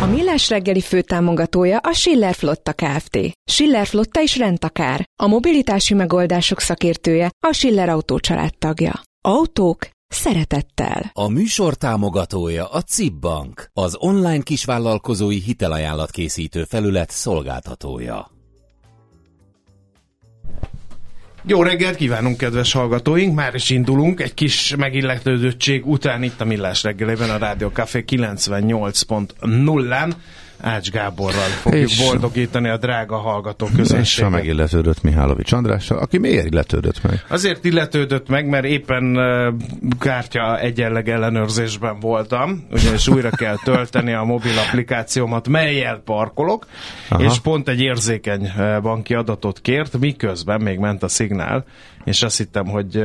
A Millás reggeli főtámogatója a Schiller Flotta Kft. Schiller Flotta is rendtakár. A mobilitási megoldások szakértője a Schiller Autó tagja. Autók szeretettel. A műsor támogatója a CIP Bank, az online kisvállalkozói hitelajánlat készítő felület szolgáltatója. Jó reggelt kívánunk, kedves hallgatóink! Már is indulunk egy kis megilletődöttség után itt a Millás reggelében a Rádió Café 98.0-án. Ács Gáborral fogjuk és boldogítani a drága hallgató közönséget. És megilletődött Mihálovics Andrással, aki miért illetődött meg? Azért illetődött meg, mert éppen kártya egyenleg ellenőrzésben voltam, ugyanis újra kell tölteni a mobil applikációmat, melyel parkolok, Aha. és pont egy érzékeny banki adatot kért, miközben még ment a szignál, és azt hittem, hogy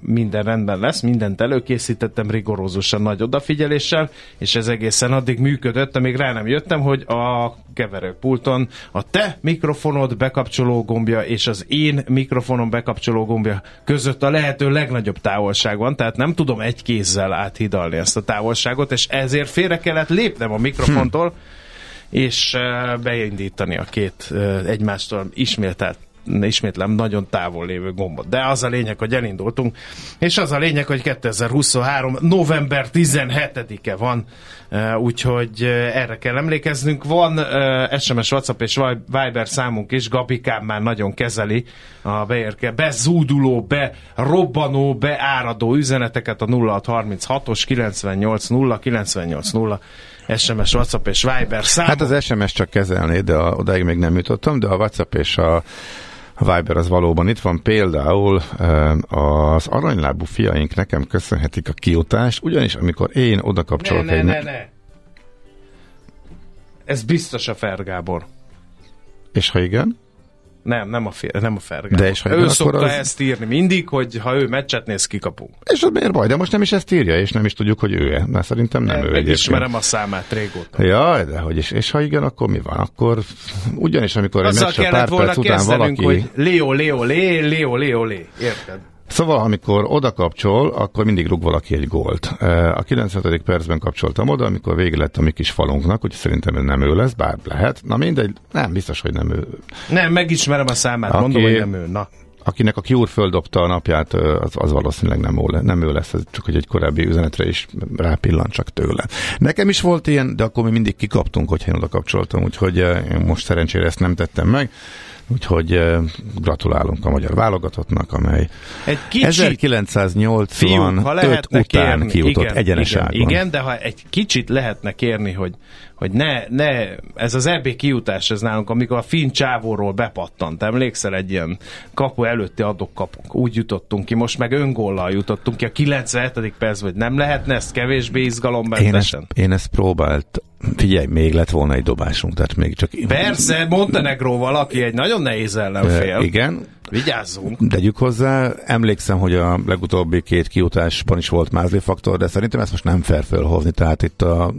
minden rendben lesz, mindent előkészítettem rigorózusan nagy odafigyeléssel, és ez egészen addig működött, amíg rá nem jöttem, hogy a keverőpulton a te mikrofonod bekapcsoló gombja és az én mikrofonom bekapcsoló gombja között a lehető legnagyobb távolság van, tehát nem tudom egy kézzel áthidalni ezt a távolságot, és ezért félre kellett lépnem a mikrofontól, hm. és beindítani a két egymástól ismételt ismétlem, nagyon távol lévő gombot. De az a lényeg, hogy elindultunk, és az a lényeg, hogy 2023. november 17-e van, eh, úgyhogy eh, erre kell emlékeznünk. Van SMS, eh, WhatsApp és Viber számunk is, Gabikám már nagyon kezeli a beérke, bezúduló, berobbanó, beáradó üzeneteket a 0636-os 980 980 SMS, WhatsApp és Viber szám. Hát az SMS csak kezelné, de a, odáig még nem jutottam, de a WhatsApp és a a Viber az valóban itt van. Például az aranylábú fiaink nekem köszönhetik a kiutást, ugyanis amikor én oda kapcsolok ne, egy... Ne, ne, ne. Ez biztos a Fergábor. És ha igen? Nem, nem a, fér, nem a Fergán. De és ha ő szokta az... ezt írni mindig, hogy ha ő meccset néz, kikapunk. És az miért baj? De most nem is ezt írja, és nem is tudjuk, hogy ő-e. Mert szerintem nem, nem ő egyébként. ismerem a számát régóta. Jaj, de hogy is. És ha igen, akkor mi van? Akkor ugyanis, amikor egy meccs pár perc után valaki... hogy Leo, Leo, Lé, Leo, Leo, Lé. Érted? Szóval, amikor oda kapcsol, akkor mindig rúg valaki egy gólt. A 95. percben kapcsoltam oda, amikor vége lett a mi kis falunknak, hogy szerintem ez nem ő lesz, bár lehet. Na mindegy, nem, biztos, hogy nem ő. Nem, megismerem a számát, Aki, mondom, hogy nem ő. Na akinek a Cure földobta a napját, az, az valószínűleg nem, ő, nem ő lesz, ez csak hogy egy korábbi üzenetre is rápillant csak tőle. Nekem is volt ilyen, de akkor mi mindig kikaptunk, hogyha én oda kapcsoltam, úgyhogy most szerencsére ezt nem tettem meg. Úgyhogy gratulálunk a magyar válogatottnak, amely egy kicsit, 1985 fiú, után kérni, kijutott igen, egyenes igen, igen, de ha egy kicsit lehetne kérni, hogy hogy ne, ne, ez az EB kijutás ez nálunk, amikor a finn csávóról bepattant, emlékszel egy ilyen kapu előtti adok kapunk, úgy jutottunk ki, most meg öngollal jutottunk ki a 97. perc, vagy nem lehetne ezt kevésbé izgalommentesen? Én ezt, én ezt próbált, figyelj, még lett volna egy dobásunk, tehát még csak... Persze, Montenegro valaki egy nagyon nehéz ellenfél. igen, Vigyázzunk! Tegyük hozzá, emlékszem, hogy a legutóbbi két kiutásban is volt mázli faktor, de szerintem ezt most nem fair fölhozni, tehát itt a...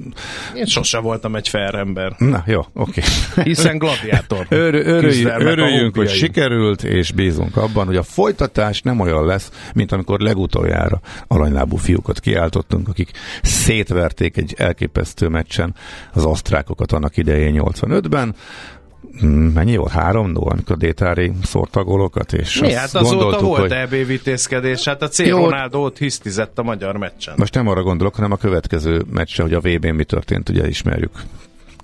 Én sose voltam egy fair ember. Na, jó, oké. Okay. Hiszen gladiátor. Ör, örüljünk, örüljünk hogy sikerült, és bízunk abban, hogy a folytatás nem olyan lesz, mint amikor legutoljára aranylábú fiúkat kiáltottunk, akik szétverték egy elképesztő meccsen az osztrákokat annak idején 85-ben, Hmm, mennyi volt? Három 0 amikor Détári szórta a gólokat, és Mi, hát azóta volt hogy... EB vitézkedés, hát a C. Jó, Ronaldo ott hisztizett a magyar meccsen. Most nem arra gondolok, hanem a következő meccse, hogy a VB-n mi történt, ugye ismerjük.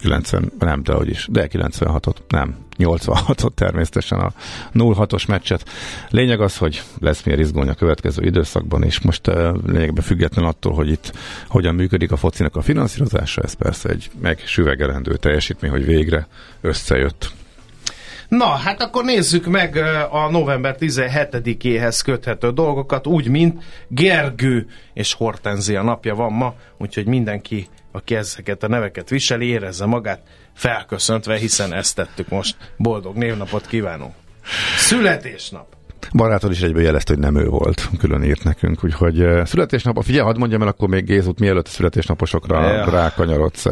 90, nem, de hogy is, de 96-ot, nem, 86-ot természetesen a 0-6-os meccset. Lényeg az, hogy lesz miért izgulni a következő időszakban, és most lényegben független attól, hogy itt hogyan működik a focinak a finanszírozása, ez persze egy megsüvegelendő teljesítmény, hogy végre összejött. Na, hát akkor nézzük meg a november 17-éhez köthető dolgokat, úgy, mint Gergő és Hortenzia napja van ma, úgyhogy mindenki aki ezeket a neveket viseli, érezze magát felköszöntve, hiszen ezt tettük most. Boldog névnapot kívánunk! Születésnap! Barátod is egyből jelezte, hogy nem ő volt, külön írt nekünk, úgyhogy születésnap, figyelj, hadd mondjam el akkor még Gézut, mielőtt a születésnaposokra ja. rákanyarodsz.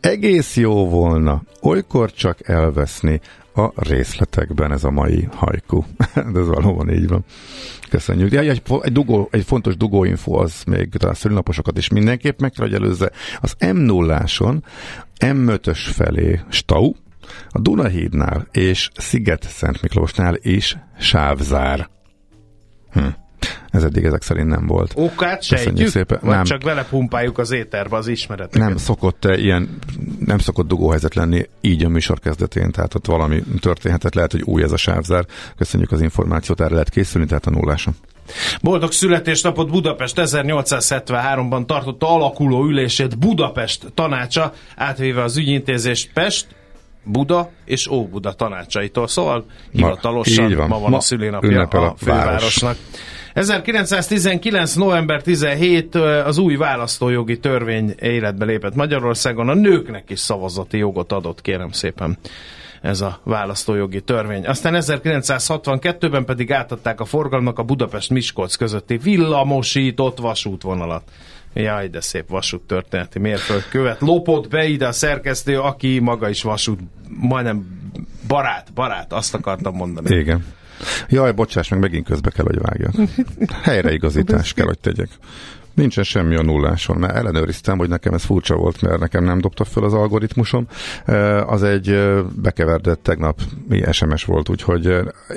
Egész jó volna olykor csak elveszni a részletekben ez a mai hajku. De ez valóban így van. Köszönjük. De egy, egy, dugó, egy fontos dugóinfo az még talán szülinaposokat is mindenképp meg kell, hogy előzze. Az m 0 M5-ös felé Stau, a Dunahídnál és Sziget-Szent Miklósnál is sávzár. Hm. Ez eddig ezek szerint nem volt. Okát sejtjük? Szépen. Vagy nem. csak vele pumpáljuk az éterbe az ismereteket? Nem szokott eh, ilyen, nem szokott dugóhelyzet lenni így a műsor kezdetén, tehát ott valami történhetett, lehet, hogy új ez a sávzár. Köszönjük az információt, erre lehet készülni, tehát a nulláson. Boldog születésnapot Budapest 1873-ban tartotta alakuló ülését Budapest tanácsa, átvéve az ügyintézést Pest, Buda és Óbuda tanácsaitól. Szóval hivatalosan ma, ma van ma a szülinapja a, fővárosnak. 1919. november 17 az új választójogi törvény életbe lépett Magyarországon. A nőknek is szavazati jogot adott, kérem szépen ez a választójogi törvény. Aztán 1962-ben pedig átadták a forgalmak a Budapest-Miskolc közötti villamosított vasútvonalat. Jaj, de szép vasút történeti mérföldkövet. Lopott be ide a szerkesztő, aki maga is vasút, majdnem barát, barát, azt akartam mondani. Igen. Jaj, bocsáss, meg megint közbe kell, hogy vágjak. Helyreigazítás kell, hogy tegyek. Nincsen semmi a nulláson, mert ellenőriztem, hogy nekem ez furcsa volt, mert nekem nem dobta föl az algoritmusom. Az egy bekeverdett tegnap SMS volt, úgyhogy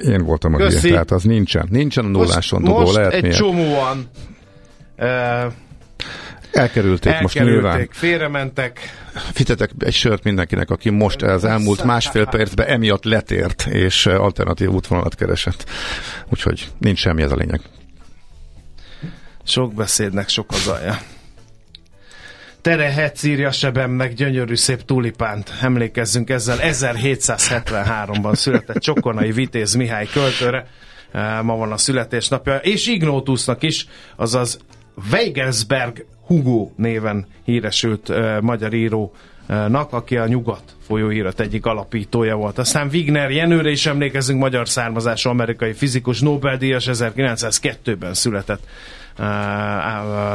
én voltam a hülye, tehát az nincsen. Nincsen a nulláson most, dugó, most lehet egy miért. csomóan Elkerülték, Elkerülték most nyilván. félrementek. Fitetek egy sört mindenkinek, aki most az elmúlt másfél percben emiatt letért, és alternatív útvonalat keresett. Úgyhogy nincs semmi ez a lényeg. Sok beszédnek sok az alja. Terehetsz írja sebemnek gyönyörű szép tulipánt. Emlékezzünk ezzel 1773-ban született Csokonai Vitéz Mihály költőre. Ma van a születésnapja. És Ignótusznak is, azaz Weigelsberg Hugo néven híresült uh, magyar írónak, aki a Nyugat folyóirat egyik alapítója volt. Aztán Wigner Jenőre is emlékezünk, magyar származású amerikai fizikus, Nobel-díjas 1902-ben született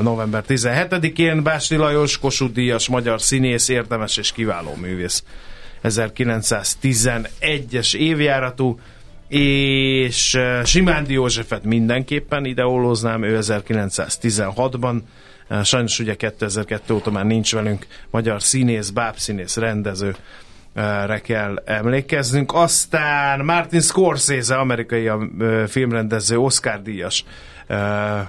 november 17-én. Básti Lajos, Kossuth díjas, magyar színész, érdemes és kiváló művész. 1911-es évjáratú, és Simándi Józsefet mindenképpen ideolóznám, ő 1916-ban Sajnos ugye 2002 óta már nincs velünk magyar színész, bábszínész, rendező, re kell emlékeznünk. Aztán Martin Scorsese, amerikai filmrendező, Oscar díjas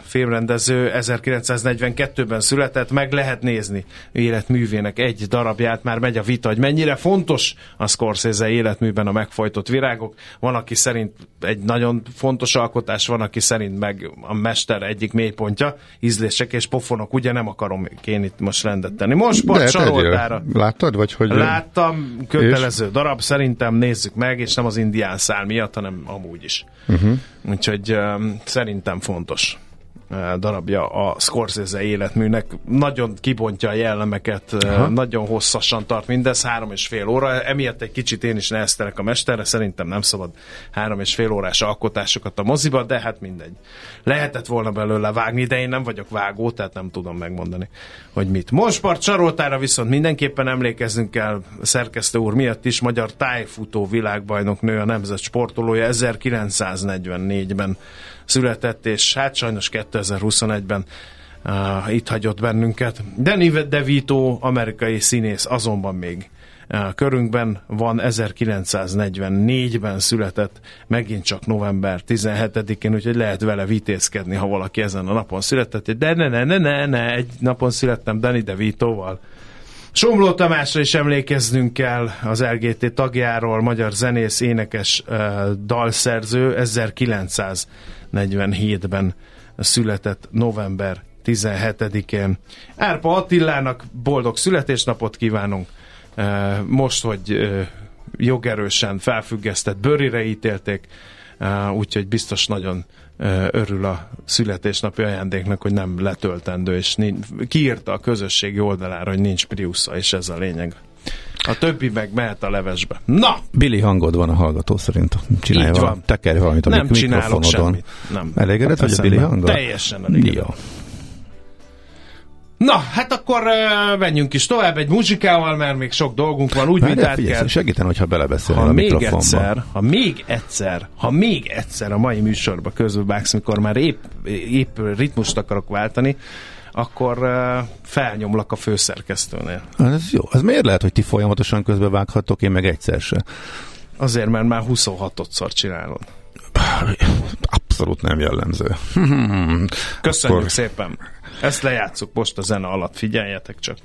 filmrendező 1942-ben született, meg lehet nézni életművének egy darabját, már megy a vita, hogy mennyire fontos a Scorsese életműben a megfojtott virágok. Van, aki szerint egy nagyon fontos alkotás, van, aki szerint meg a mester egyik mélypontja, ízlések és pofonok, ugye nem akarom én itt most rendet tenni. Most Sport Saroltára. Láttad, vagy hogy? Láttam, kötelező és? darab, szerintem nézzük meg, és nem az indián szál miatt, hanem amúgy is. Uh-huh. Úgyhogy um, szerintem fontos. Darabja a Scorsese életműnek. Nagyon kibontja a jellemeket, Aha. nagyon hosszasan tart mindez, három és fél óra. Emiatt egy kicsit én is neheztelek a mesterre, szerintem nem szabad három és fél órás alkotásokat a moziba, de hát mindegy. Lehetett volna belőle vágni, de én nem vagyok vágó, tehát nem tudom megmondani, hogy mit. Monspart Csaroltára viszont mindenképpen emlékezzünk kell szerkesztő úr miatt is, magyar tájfutó világbajnok nő a nemzet sportolója 1944-ben született, és hát sajnos 2021-ben uh, itt hagyott bennünket. Danny DeVito, amerikai színész, azonban még uh, körünkben van 1944-ben született, megint csak november 17-én, úgyhogy lehet vele vitézkedni, ha valaki ezen a napon született. De ne, ne, ne, ne, ne, egy napon születtem Danny DeVito-val. Somló Tamásra is emlékeznünk kell az LGT tagjáról, magyar zenész, énekes, dalszerző, 1900 47-ben született november 17-én. Árpa Attilának boldog születésnapot kívánunk. Most, hogy jogerősen felfüggesztett bőrire ítélték, úgyhogy biztos nagyon örül a születésnapi ajándéknak, hogy nem letöltendő, és kiírta a közösségi oldalára, hogy nincs Priusza, és ez a lényeg. A többi meg mehet a levesbe. Na! Billy hangod van a hallgató szerint. Csinálj Így van. Tekerj valamit a Nem csinálok semmit. Nem. Elégedett vagy a Billy hangod? Teljesen elégedett. Jó. Na, hát akkor uh, menjünk is tovább egy muzsikával, mert még sok dolgunk van, úgy, mint át kell. Segíten, hogyha belebeszélnél ha a még mikrofonba. egyszer, ha még egyszer, ha még egyszer a mai műsorba közülvágsz, mikor már épp, épp ritmust akarok váltani, akkor uh, felnyomlak a főszerkesztőnél. Ez jó. Ez miért lehet, hogy ti folyamatosan közbevághatok, én meg egyszer se? Azért, mert már 26-szor csinálod. Abszolút nem jellemző. Köszönjük akkor... szépen. Ezt lejátszuk most a zene alatt, figyeljetek csak.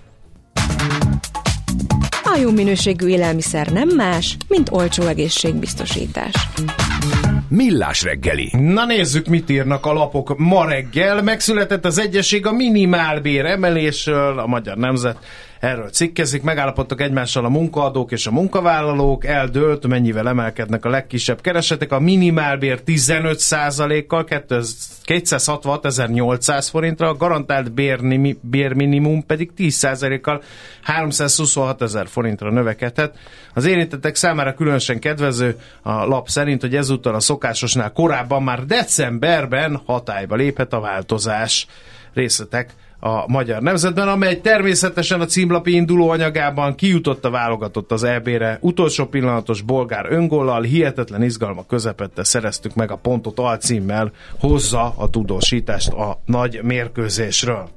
A jó minőségű élelmiszer nem más, mint olcsó egészségbiztosítás. Millás reggeli. Na nézzük, mit írnak a lapok ma reggel. Megszületett az egyesség a minimálbér emelésről, a Magyar Nemzet erről cikkezik, megállapodtak egymással a munkaadók és a munkavállalók, eldőlt, mennyivel emelkednek a legkisebb keresetek, a minimálbér 15%-kal 266.800 forintra, a garantált bérnimi, bérminimum pedig 10%-kal 326 ezer forintra növekedhet. Az érintettek számára különösen kedvező a lap szerint, hogy ezúttal a szokásosnál korábban már decemberben hatályba léphet a változás. Részletek a Magyar Nemzetben, amely természetesen a címlapi induló anyagában kijutott a válogatott az EB-re. Utolsó pillanatos bolgár öngollal, hihetetlen izgalma közepette szereztük meg a pontot alcímmel, hozza a tudósítást a nagy mérkőzésről.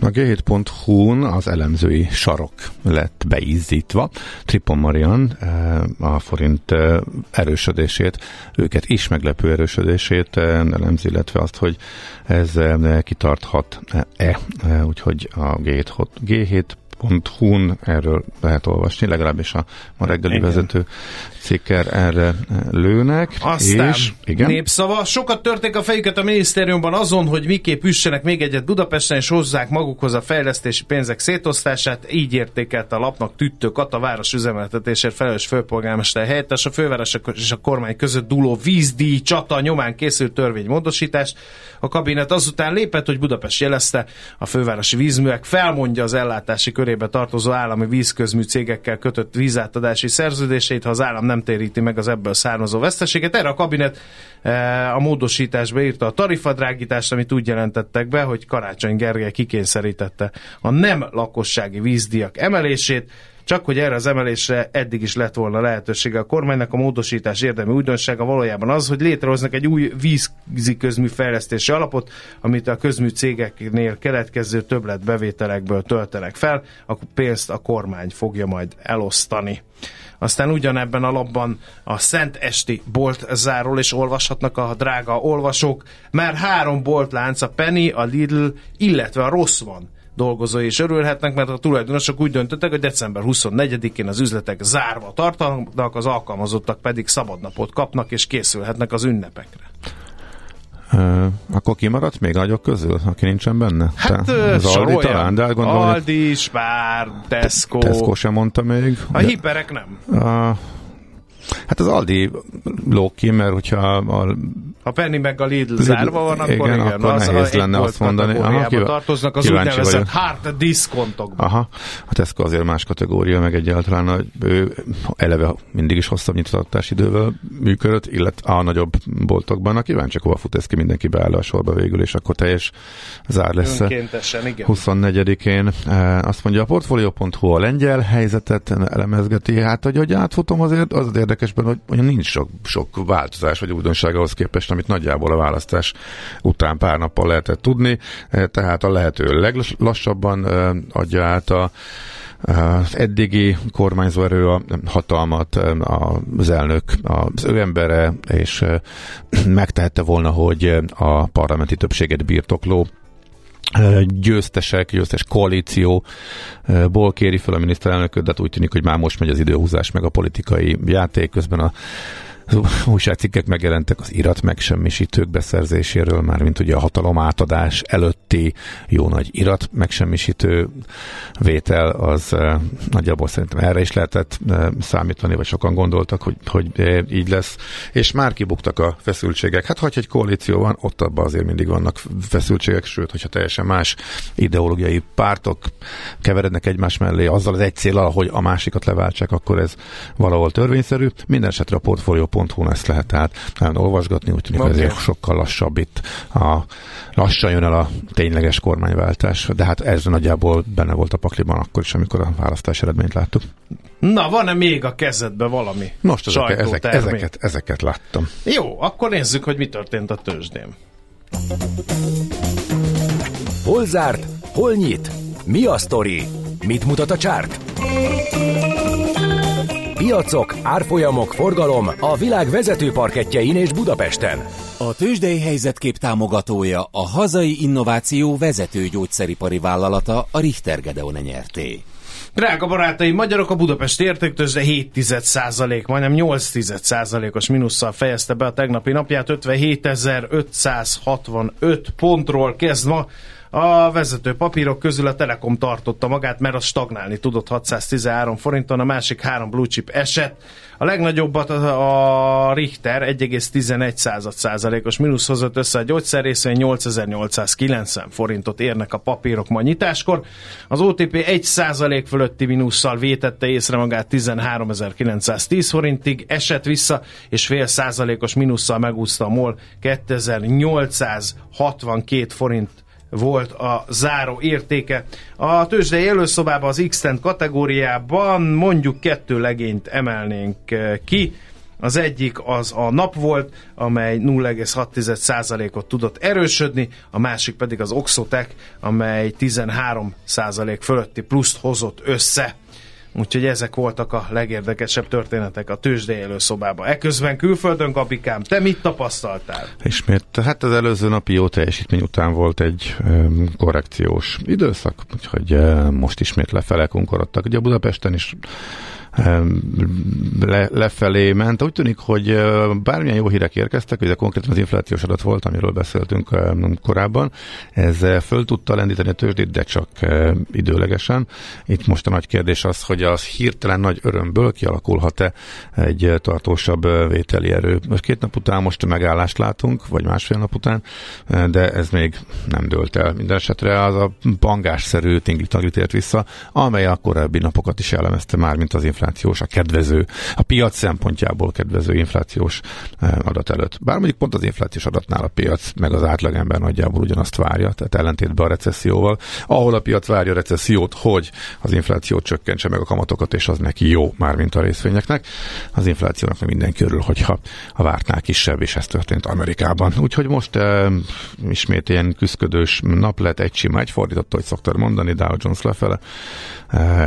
A g7.hu-n az elemzői sarok lett beizzítva. Tripon Marian eh, a forint eh, erősödését, őket is meglepő erősödését eh, elemzi, illetve azt, hogy ez kitarthat-e. Úgyhogy a G7, G7.hu-n erről lehet olvasni, legalábbis a ma reggeli Igen. vezető cikker erre lőnek. Aztán és, igen? népszava. Sokat törték a fejüket a minisztériumban azon, hogy miképp üssenek még egyet Budapesten, és hozzák magukhoz a fejlesztési pénzek szétosztását. Így értékelte a lapnak Tüttő Kata város üzemeltetésért felelős főpolgármester helyettes a főváros és a kormány között dúló vízdíj csata nyomán készült törvénymódosítás. A kabinet azután lépett, hogy Budapest jelezte, a fővárosi vízművek felmondja az ellátási körébe tartozó állami vízközmű cégekkel kötött vízátadási szerződéseit, ha az állam nem téríti meg az ebből származó veszteséget. Erre a kabinet eh, a módosításba írta a tarifadrágítást, amit úgy jelentettek be, hogy Karácsony Gergely kikényszerítette a nem lakossági vízdiak emelését, csak hogy erre az emelésre eddig is lett volna lehetősége. A kormánynak, a módosítás érdemi újdonsága valójában az, hogy létrehoznak egy új vízi közmű fejlesztési alapot, amit a közmű cégeknél keletkező többlet bevételekből töltenek fel, a pénzt a kormány fogja majd elosztani. Aztán ugyanebben a labban a Szent Esti boltzáról is olvashatnak a drága olvasók, mert három boltlánc, a Penny, a Lidl, illetve a van dolgozói is örülhetnek, mert a tulajdonosok úgy döntöttek, hogy december 24-én az üzletek zárva tartanak, az alkalmazottak pedig szabadnapot kapnak és készülhetnek az ünnepekre. Uh, akkor kimaradt még nagyok közül, aki nincsen benne? Hát Te, az Aldi talán, de gondolom, Aldi, Spár, Tesco. Tesco sem mondta még. A de, hiperek nem. Uh, hát az Aldi lók ki, mert hogyha a Ha Penny meg a Lidl, Lidl zárva van, akkor igen, igen akkor az nehéz lenne azt mondani. Aha, kíváncsi tartoznak az úgynevezett hard diszkontokba. Aha, a Tesco azért más kategória, meg egyáltalán hogy ő eleve mindig is hosszabb nyitvatartási idővel működött, illetve a nagyobb boltokban. A kíváncsi, hova fut ez ki, mindenki beáll a sorba végül, és akkor teljes zár lesz. Önkéntesen, igen. 24-én. E, azt mondja, a portfolio.hu a lengyel helyzetet elemezgeti. Hát, hogy, hogy átfutom azért, az az érdekesben, hogy, hogy nincs sok, sok változás vagy újdonság ahhoz képest, amit nagyjából a választás után pár nappal lehetett tudni, e, tehát a lehető leglassabban e, adja át a az eddigi kormányzó erő a hatalmat, az elnök, az ő embere, és e, megtehette volna, hogy a parlamenti többséget birtokló győztesek, győztes koalícióból kéri fel a miniszterelnököt, de hát úgy tűnik, hogy már most megy az időhúzás meg a politikai játék, közben a újságcikkek megjelentek az irat megsemmisítők beszerzéséről, már mint ugye a hatalom átadás előtti jó nagy irat megsemmisítő vétel, az eh, nagyjából szerintem erre is lehetett eh, számítani, vagy sokan gondoltak, hogy, hogy eh, így lesz, és már kibuktak a feszültségek. Hát, ha egy koalíció van, ott abban azért mindig vannak feszültségek, sőt, hogyha teljesen más ideológiai pártok keverednek egymás mellé, azzal az egy célral, hogy a másikat leváltsák, akkor ez valahol törvényszerű. Minden esetre a portfólió pont.hu ezt lehet tehát nagyon olvasgatni, úgy tűnik, okay. ezért sokkal lassabb itt a, lassan jön el a tényleges kormányváltás, de hát ez nagyjából benne volt a pakliban akkor is, amikor a választás eredményt láttuk. Na, van-e még a kezedbe valami? Most ezek, ezek, ezeket, ezeket láttam. Jó, akkor nézzük, hogy mi történt a tőzsdén. Hol zárt? Hol nyit? Mi a sztori? Mit mutat a csárt? Piacok, árfolyamok, forgalom a világ vezető parketjein és Budapesten. A tőzsdei helyzetkép támogatója a hazai innováció vezető gyógyszeripari vállalata a Richter Gedeon nyerté. Drága barátaim, magyarok a Budapest értéktőzsde 7% majdnem 8% os minusszal fejezte be a tegnapi napját, 57.565 pontról kezd ma a vezető papírok közül a Telekom tartotta magát, mert az stagnálni tudott 613 forinton, a másik három blue chip esett. A legnagyobbat a Richter 1,11 százalékos mínusz hozott össze a gyógyszerrészvény 8890 forintot érnek a papírok ma nyitáskor. Az OTP 1 százalék fölötti mínusszal vétette észre magát 13910 forintig, esett vissza, és fél százalékos mínusszal megúszta a MOL 2862 forint volt a záró értéke. A tőzsdei előszobában az x kategóriában mondjuk kettő legényt emelnénk eh, ki. Az egyik az a nap volt, amely 0,6%-ot tudott erősödni, a másik pedig az Oxotec, amely 13% fölötti pluszt hozott össze. Úgyhogy ezek voltak a legérdekesebb történetek a tőzsdei előszobában. Eközben külföldön, kapikám, te mit tapasztaltál? Ismét, hát az előző napi jó teljesítmény után volt egy um, korrekciós időszak, úgyhogy uh, most ismét lefele konkorodtak. Ugye Budapesten is le, lefelé ment. Úgy tűnik, hogy bármilyen jó hírek érkeztek, ugye konkrétan az inflációs adat volt, amiről beszéltünk korábban, ez föl tudta lendíteni a tőzsdét, de csak időlegesen. Itt most a nagy kérdés az, hogy az hirtelen nagy örömből kialakulhat-e egy tartósabb vételi erő. Most két nap után most megállást látunk, vagy másfél nap után, de ez még nem dőlt el. Minden esetre az a pangásszerű tingli tért vissza, amely a korábbi napokat is jellemezte már, mint az infláció inflációs, a kedvező, a piac szempontjából kedvező inflációs eh, adat előtt. Bár mondjuk pont az inflációs adatnál a piac, meg az átlagember nagyjából ugyanazt várja, tehát ellentétben a recesszióval, ahol a piac várja a recessziót, hogy az infláció csökkentse meg a kamatokat, és az neki jó, már mint a részvényeknek. Az inflációnak nem mindenki örül, hogyha a vártnál kisebb, és ez történt Amerikában. Úgyhogy most e, ismét ilyen küzdködős nap lett, egy sima, egy fordított, hogy szoktad mondani, Dow Jones lefele,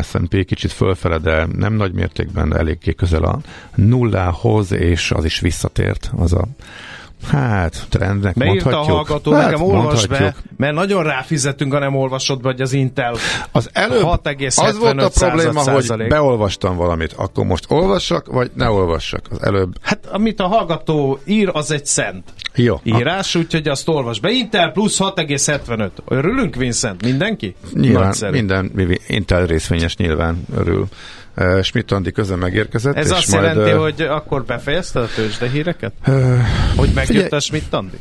S&P kicsit fölfele, de nem nagy mértékben eléggé közel a nullához, és az is visszatért, az a Hát, trendnek Beírta mondhatjuk. a hallgató, hát, nekem olvas be, mert nagyon ráfizetünk, ha nem olvasod be, hogy az Intel az előbb az volt a probléma, hogy beolvastam valamit, akkor most olvassak, vagy ne olvassak az előbb. Hát, amit a hallgató ír, az egy szent. Jó. Írás, úgyhogy azt olvas be. Intel plusz 6,75. Örülünk, Vincent? Mindenki? Nyilván, Nagyszerű. minden Intel részvényes nyilván örül Uh, Schmidt Andi közben megérkezett. Ez és azt majd, jelenti, uh, hogy akkor befejezted a tőzsde híreket? Uh, Hogy megjött figyelj- a Schmidt Andi?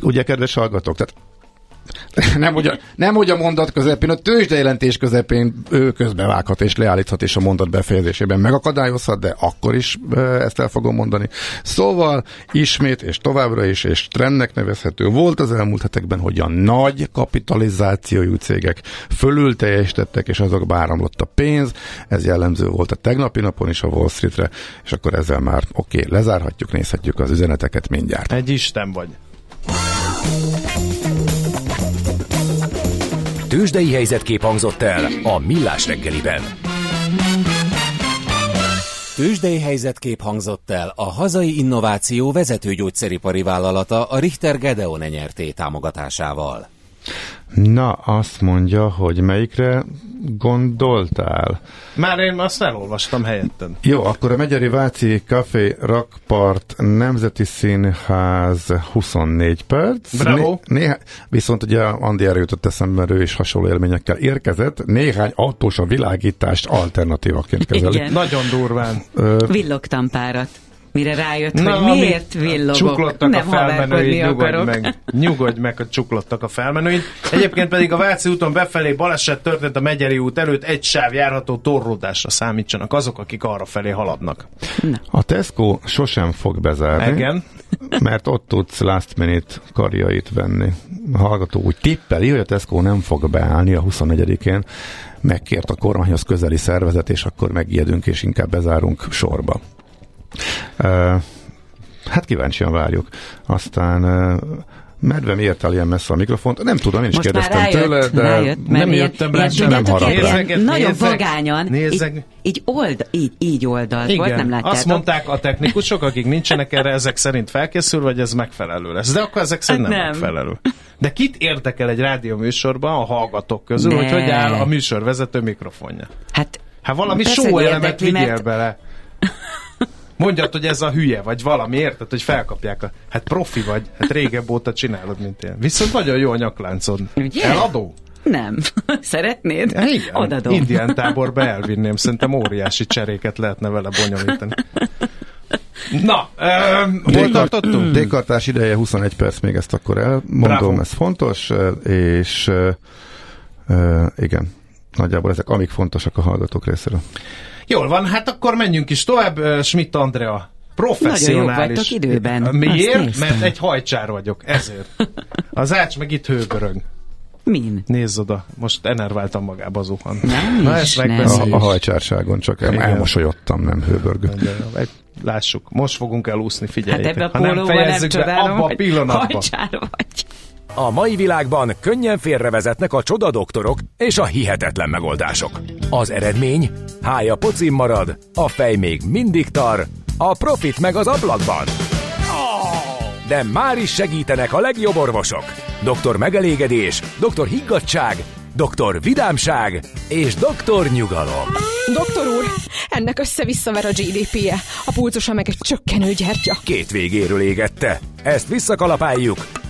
ugye, kedves hallgatók, tehát nem hogy, a, nem, hogy a mondat közepén, a tőzsdejelentés közepén ő közbevághat és leállíthat, és a mondat befejezésében megakadályozhat, de akkor is ezt el fogom mondani. Szóval ismét és továbbra is, és trendnek nevezhető volt az elmúlt hetekben, hogy a nagy kapitalizációjú cégek fölül teljesítettek, és azok áramlott a pénz. Ez jellemző volt a tegnapi napon is a Wall Streetre, és akkor ezzel már oké, okay, lezárhatjuk, nézhetjük az üzeneteket mindjárt. Egy Isten vagy. Tőzsdei helyzetkép hangzott el a Millás reggeliben. Tőzsdei helyzetkép hangzott el a hazai innováció vezető gyógyszeripari vállalata a Richter Gedeon nyerté támogatásával. Na, azt mondja, hogy melyikre gondoltál? Már én azt elolvastam helyetted. Jó, akkor a Megyeri Váci Café Rakpart Nemzeti Színház 24 perc. Bravo. néha, viszont ugye Andi erre jutott eszembe, mert ő is hasonló élményekkel érkezett. Néhány autós a világítást alternatívaként kezeli. Igen. Nagyon durván. Villogtam párat. Mire rájött, Na, hogy miért villogok. Csuklottak Nem a felmenőid, nyugodj akarok. meg. Nyugodj meg, hogy csuklottak a felmenőid. Egyébként pedig a Váci úton befelé baleset történt a Megyeri út előtt, egy sáv járható torlódásra számítsanak azok, akik arra felé haladnak. A Tesco sosem fog bezárni, Igen. mert ott tudsz last minute karjait venni. A hallgató úgy tippeli, hogy a Tesco nem fog beállni a 24-én, megkért a kormányhoz közeli szervezet, és akkor megijedünk, és inkább bezárunk sorba. Uh, hát kíváncsian várjuk. Aztán uh, medve miért áll ilyen messze a mikrofont? Nem tudom, én is Most kérdeztem rájött, tőle, de rájött, nem ilyen, jöttem rá sem. Nem ilyen haragudj. Nagyon vagányan, nézzek. így, így, old, így, így oldalt volt, nem látjátok. azt mondták a technikusok, akik nincsenek erre ezek szerint felkészülve, hogy ez megfelelő lesz. De akkor ezek szerint nem, Nem. megfelelő. De kit érdekel egy rádió műsorban a hallgatók közül, Ne. hogy hogy áll a műsorvezető mikrofonja? Hát, Hát valami hogy elemet vigyél mert- bele. Mondjad, hogy ez a hülye, vagy valami, érted, hogy felkapják a... Hát profi vagy, hát régebb óta csinálod, mint én. Viszont nagyon jó a nyakláncod. Ugye? Eladó? nem. Szeretnéd? Ja, igen. Odadom. Indián táborba elvinném, szerintem óriási cseréket lehetne vele bonyolítani. Na, öm, hol tartottunk? Dékartás ideje 21 perc, még ezt akkor elmondom, Bravo. ez fontos, és uh, igen, nagyjából ezek amik fontosak a hallgatók részéről. Jól van, hát akkor menjünk is tovább. Schmidt Andrea, professzionális. Nagyon jók időben. Miért? Mert egy hajcsár vagyok, ezért. Az ács meg itt hőbörög. Min? Nézz oda, most enerváltam magába zuhan. Nem Na ezt nem. A, a hajcsárságon csak el, elmosolyodtam, nem hőbörgő. Egy- Lássuk, most fogunk elúszni, Hát figyeljétek. ebbe a ha nem pólóban nem fejezzük be csodálom, abba a pillanatban. hajcsár vagy. A mai világban könnyen félrevezetnek a csoda doktorok és a hihetetlen megoldások. Az eredmény? Hája pocim marad, a fej még mindig tar, a profit meg az ablakban. De már is segítenek a legjobb orvosok. Doktor megelégedés, doktor higgadság, doktor vidámság és doktor nyugalom. Doktor úr, ennek össze-visszaver a GDP-je, a pulcosa meg egy csökkenő gyertya. Két végéről égette. Ezt visszakalapáljuk,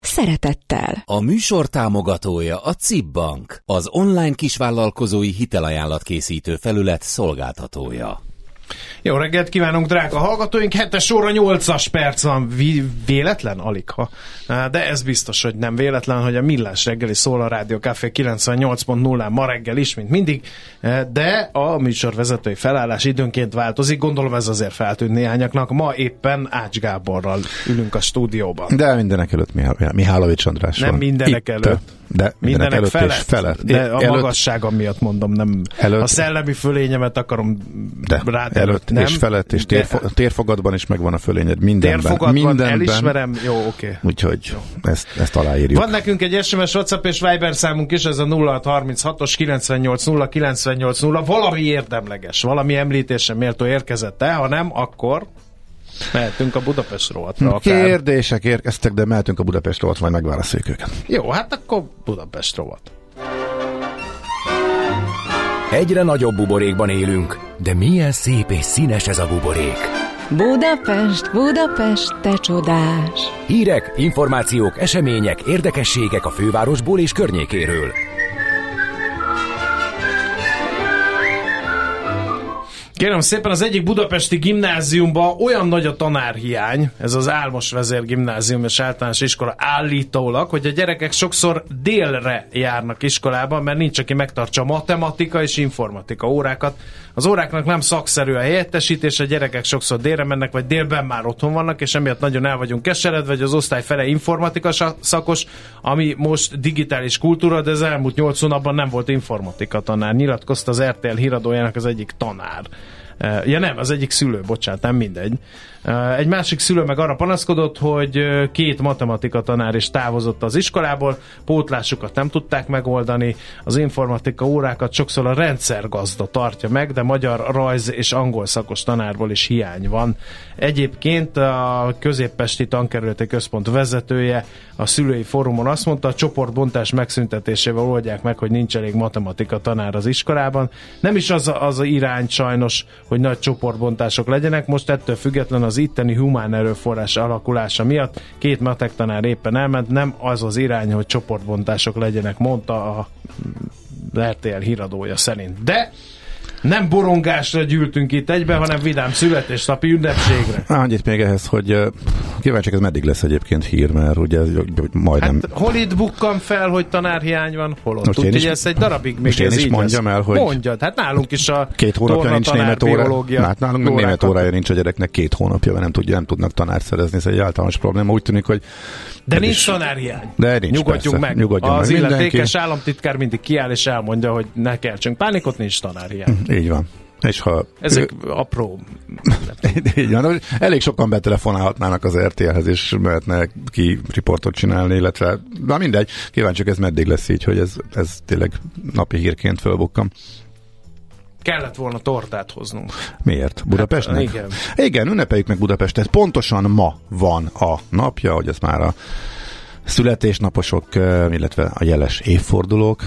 szeretettel. A műsor támogatója a CIP Bank, az online kisvállalkozói hitelajánlat készítő felület szolgáltatója. Jó reggelt kívánunk, drága hallgatóink! Hetes óra 8-as perc van. Véletlen? Alig ha. De ez biztos, hogy nem véletlen, hogy a Millás reggeli szól a Rádió Café 98.0-án ma reggel is, mint mindig, de a műsorvezetői felállás időnként változik. Gondolom ez azért feltűnt néhányaknak. Ma éppen Ács Gáborral ülünk a stúdióban. De mindenek előtt Mihály, Mihálovics András Nem van. mindenek Itt, előtt. De mindenek, Mindenek felett, és felett. de a előtt, magasságom miatt mondom, nem Előtt. a szellemi fölényemet akarom De, rád Előtt nem. és felett, és De- térfo- térfogatban is megvan a fölényed. Mindenben. Térfogatban mindenben. elismerem, jó, oké. Okay. Úgyhogy ezt, ezt aláírjuk. Van nekünk egy SMS, WhatsApp és Viber számunk is, ez a 0636-os 980 980. Valami érdemleges, valami említése méltó érkezett el, ha nem, akkor mehetünk a Budapest rovatra akár. Kérdések érkeztek, de mehetünk a Budapest rovat, majd megválaszoljuk őket. Jó, hát akkor Budapest rovat. Egyre nagyobb buborékban élünk, de milyen szép és színes ez a buborék. Budapest, Budapest, te csodás! Hírek, információk, események, érdekességek a fővárosból és környékéről. Kérem szépen, az egyik budapesti gimnáziumban olyan nagy a tanárhiány, ez az Álmos Vezér Gimnázium és Általános Iskola állítólag, hogy a gyerekek sokszor délre járnak iskolába, mert nincs, aki megtartsa matematika és informatika órákat. Az óráknak nem szakszerű a helyettesítés, a gyerekek sokszor délre mennek, vagy délben már otthon vannak, és emiatt nagyon el vagyunk keseredve, hogy az osztály fele informatika szakos, ami most digitális kultúra, de az elmúlt nyolc hónapban nem volt informatika tanár. Nyilatkozta az RTL híradójának az egyik tanár. Ja nem, az egyik szülő, bocsánat, nem mindegy. Egy másik szülő meg arra panaszkodott, hogy két matematika tanár is távozott az iskolából, pótlásukat nem tudták megoldani, az informatika órákat sokszor a rendszergazda tartja meg, de magyar rajz és angol szakos tanárból is hiány van. Egyébként a középpesti tankerületi központ vezetője a szülői fórumon azt mondta, a csoportbontás megszüntetésével oldják meg, hogy nincs elég matematika tanár az iskolában. Nem is az a, az a irány sajnos, hogy nagy csoportbontások legyenek, most ettől független az itteni humán erőforrás alakulása miatt két matek tanár éppen elment, nem az az irány, hogy csoportbontások legyenek, mondta a RTL híradója szerint. De nem borongásra gyűltünk itt egybe, hanem vidám születésnapi ünnepségre. Annyit még ehhez, hogy kíváncsiak ez meddig lesz egyébként hír, mert ugye ez majdnem... Hát hol itt bukkan fel, hogy tanárhiány van, hol ott. Úgyhogy is- ez egy darabig még én ez is mondjam lesz. el, hogy- Mondjad, hát nálunk is a Két hónapja nincs német óra. Hát nálunk meg német órája nincs a gyereknek két hónapja, mert nem, tudja, nem tudnak tanárt szerezni, ez egy általános probléma. Úgy tűnik, hogy De nincs tanárhiány. De nincs, Nyugodjunk persze. meg. Nyugodjon az meg illetékes mindenki. államtitkár mindig kiáll és elmondja, hogy ne keltsünk pánikot, nincs tanárhiány. Így van. És ha Ezek apró. Így van, elég sokan betelefonálhatnának az RTL-hez, és mehetne ki riportot csinálni, illetve, na mindegy, kíváncsiak ez meddig lesz így, hogy ez, ez tényleg napi hírként fölbukkam. Kellett volna tortát hoznunk. Miért? Budapestnek? Hát, igen. Igen, ünnepeljük meg Budapestet. Pontosan ma van a napja, hogy ez már a születésnaposok, eh, illetve a jeles évfordulók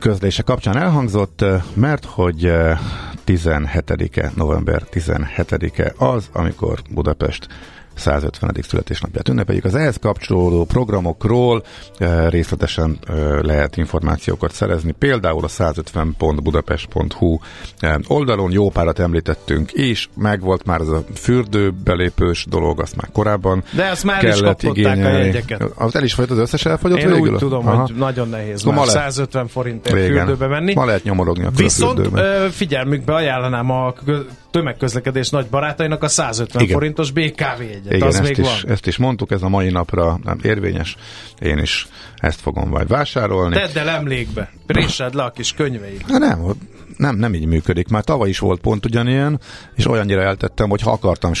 közlése kapcsán elhangzott, mert hogy eh, 17-e, november 17-e az, amikor Budapest 150. születésnapját ünnepeljük. Az ehhez kapcsolódó programokról eh, részletesen eh, lehet információkat szerezni, például a 150.budapest.hu eh, oldalon jó párat említettünk is, megvolt már ez a fürdőbelépős dolog, azt már korábban De ezt már is kellett a igényelni. jegyeket. Az el is folyt az összes elfogyott Én végül? úgy tudom, Aha. hogy nagyon nehéz Szóval már ma le- 150 forintért fürdőbe menni. Ma lehet nyomorogni a Viszont figyelmükbe ajánlanám a tömegközlekedés nagy barátainak a 150 Igen. forintos BKV jegyet. Igen, az ezt még is, van. ezt is mondtuk, ez a mai napra nem érvényes. Én is ezt fogom majd vásárolni. Tedd el emlékbe. Présed le a kis könyveid. Hát nem, nem, nem így működik. Már tavaly is volt pont ugyanilyen, és olyannyira eltettem, hogy ha akartam,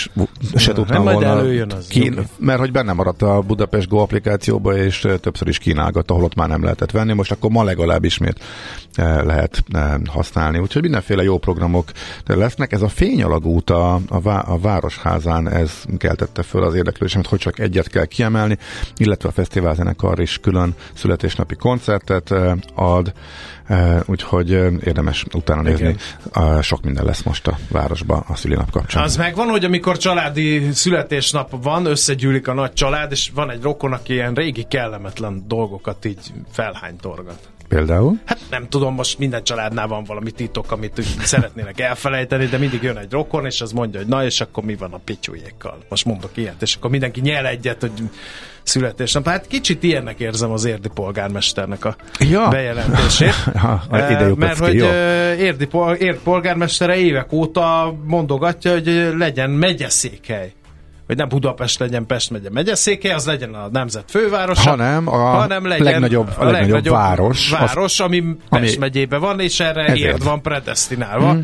se tudtam majd volna. előjön az, kín, mert hogy benne maradt a Budapest Go applikációba, és többször is kínálgatta, ahol ott már nem lehetett venni. Most akkor ma legalább ismét eh, lehet eh, használni. Úgyhogy mindenféle jó programok lesznek. Ez a fényalagút a, a, vá- a Városházán, ez keltette föl az érdeklődésemet, hogy csak egyet kell kiemelni, illetve a fesztiválzenekar is külön születésnapi koncertet ad, úgyhogy eh, érdemes utána nézni. Eh, Sok minden lesz most a városba a szülinap kapcsán. Az megvan, hogy amikor családi születésnap van, összegyűlik a nagy család, és van egy rokon, aki ilyen régi kellemetlen dolgokat így felhánytorgat. Például? Hát nem tudom, most minden családnál van valami titok, amit szeretnének elfelejteni, de mindig jön egy rokon, és az mondja, hogy na, és akkor mi van a pityújékkal? Most mondok ilyet, és akkor mindenki nyel egyet, hogy születésnap. Hát kicsit ilyennek érzem az érdi polgármesternek a Ja. bejelentését. Ha, Eh, ide lyukadt Mert ki, hogy jó. eh, érdi, érd polgármestere évek óta mondogatja, hogy legyen megyeszékhely. Hogy nem Budapest legyen Pest megye megyeszékhely, az legyen a nemzet fővárosa. Hanem a legnagyobb- a legnagyobb város, város, ami Pest ami- megyében van, és erre Ezért. érd van predestinálva. Mm.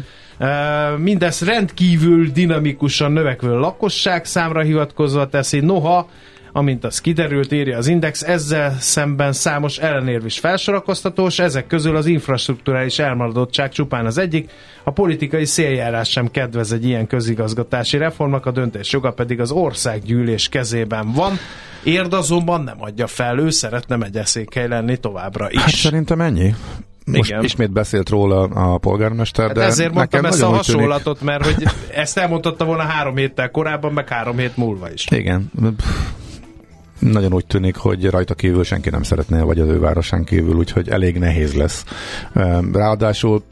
Mindez rendkívül dinamikusan növekvő lakosság számra hivatkozva teszi, noha amint az kiderült, írja az Index, ezzel szemben számos ellenérv is felsorakoztatós, ezek közül az infrastruktúrális elmaradottság csupán az egyik, a politikai széljárás sem kedvez egy ilyen közigazgatási reformnak, a döntés joga pedig az országgyűlés kezében van. Érd azonban nem adja fel, ő szeretne megyeszékhely lenni továbbra is. Hát szerintem ennyi. Most Igen. ismét beszélt róla a polgármester, hát de ezért mondtam ezt a hasonlatot, tűnik... mert hogy ezt elmondhatta volna három héttel korábban, meg három hét múlva is. Igen. Nagyon úgy tűnik, hogy rajta kívül senki nem szeretné, vagy az ő városán kívül, úgyhogy elég nehéz lesz. Ráadásul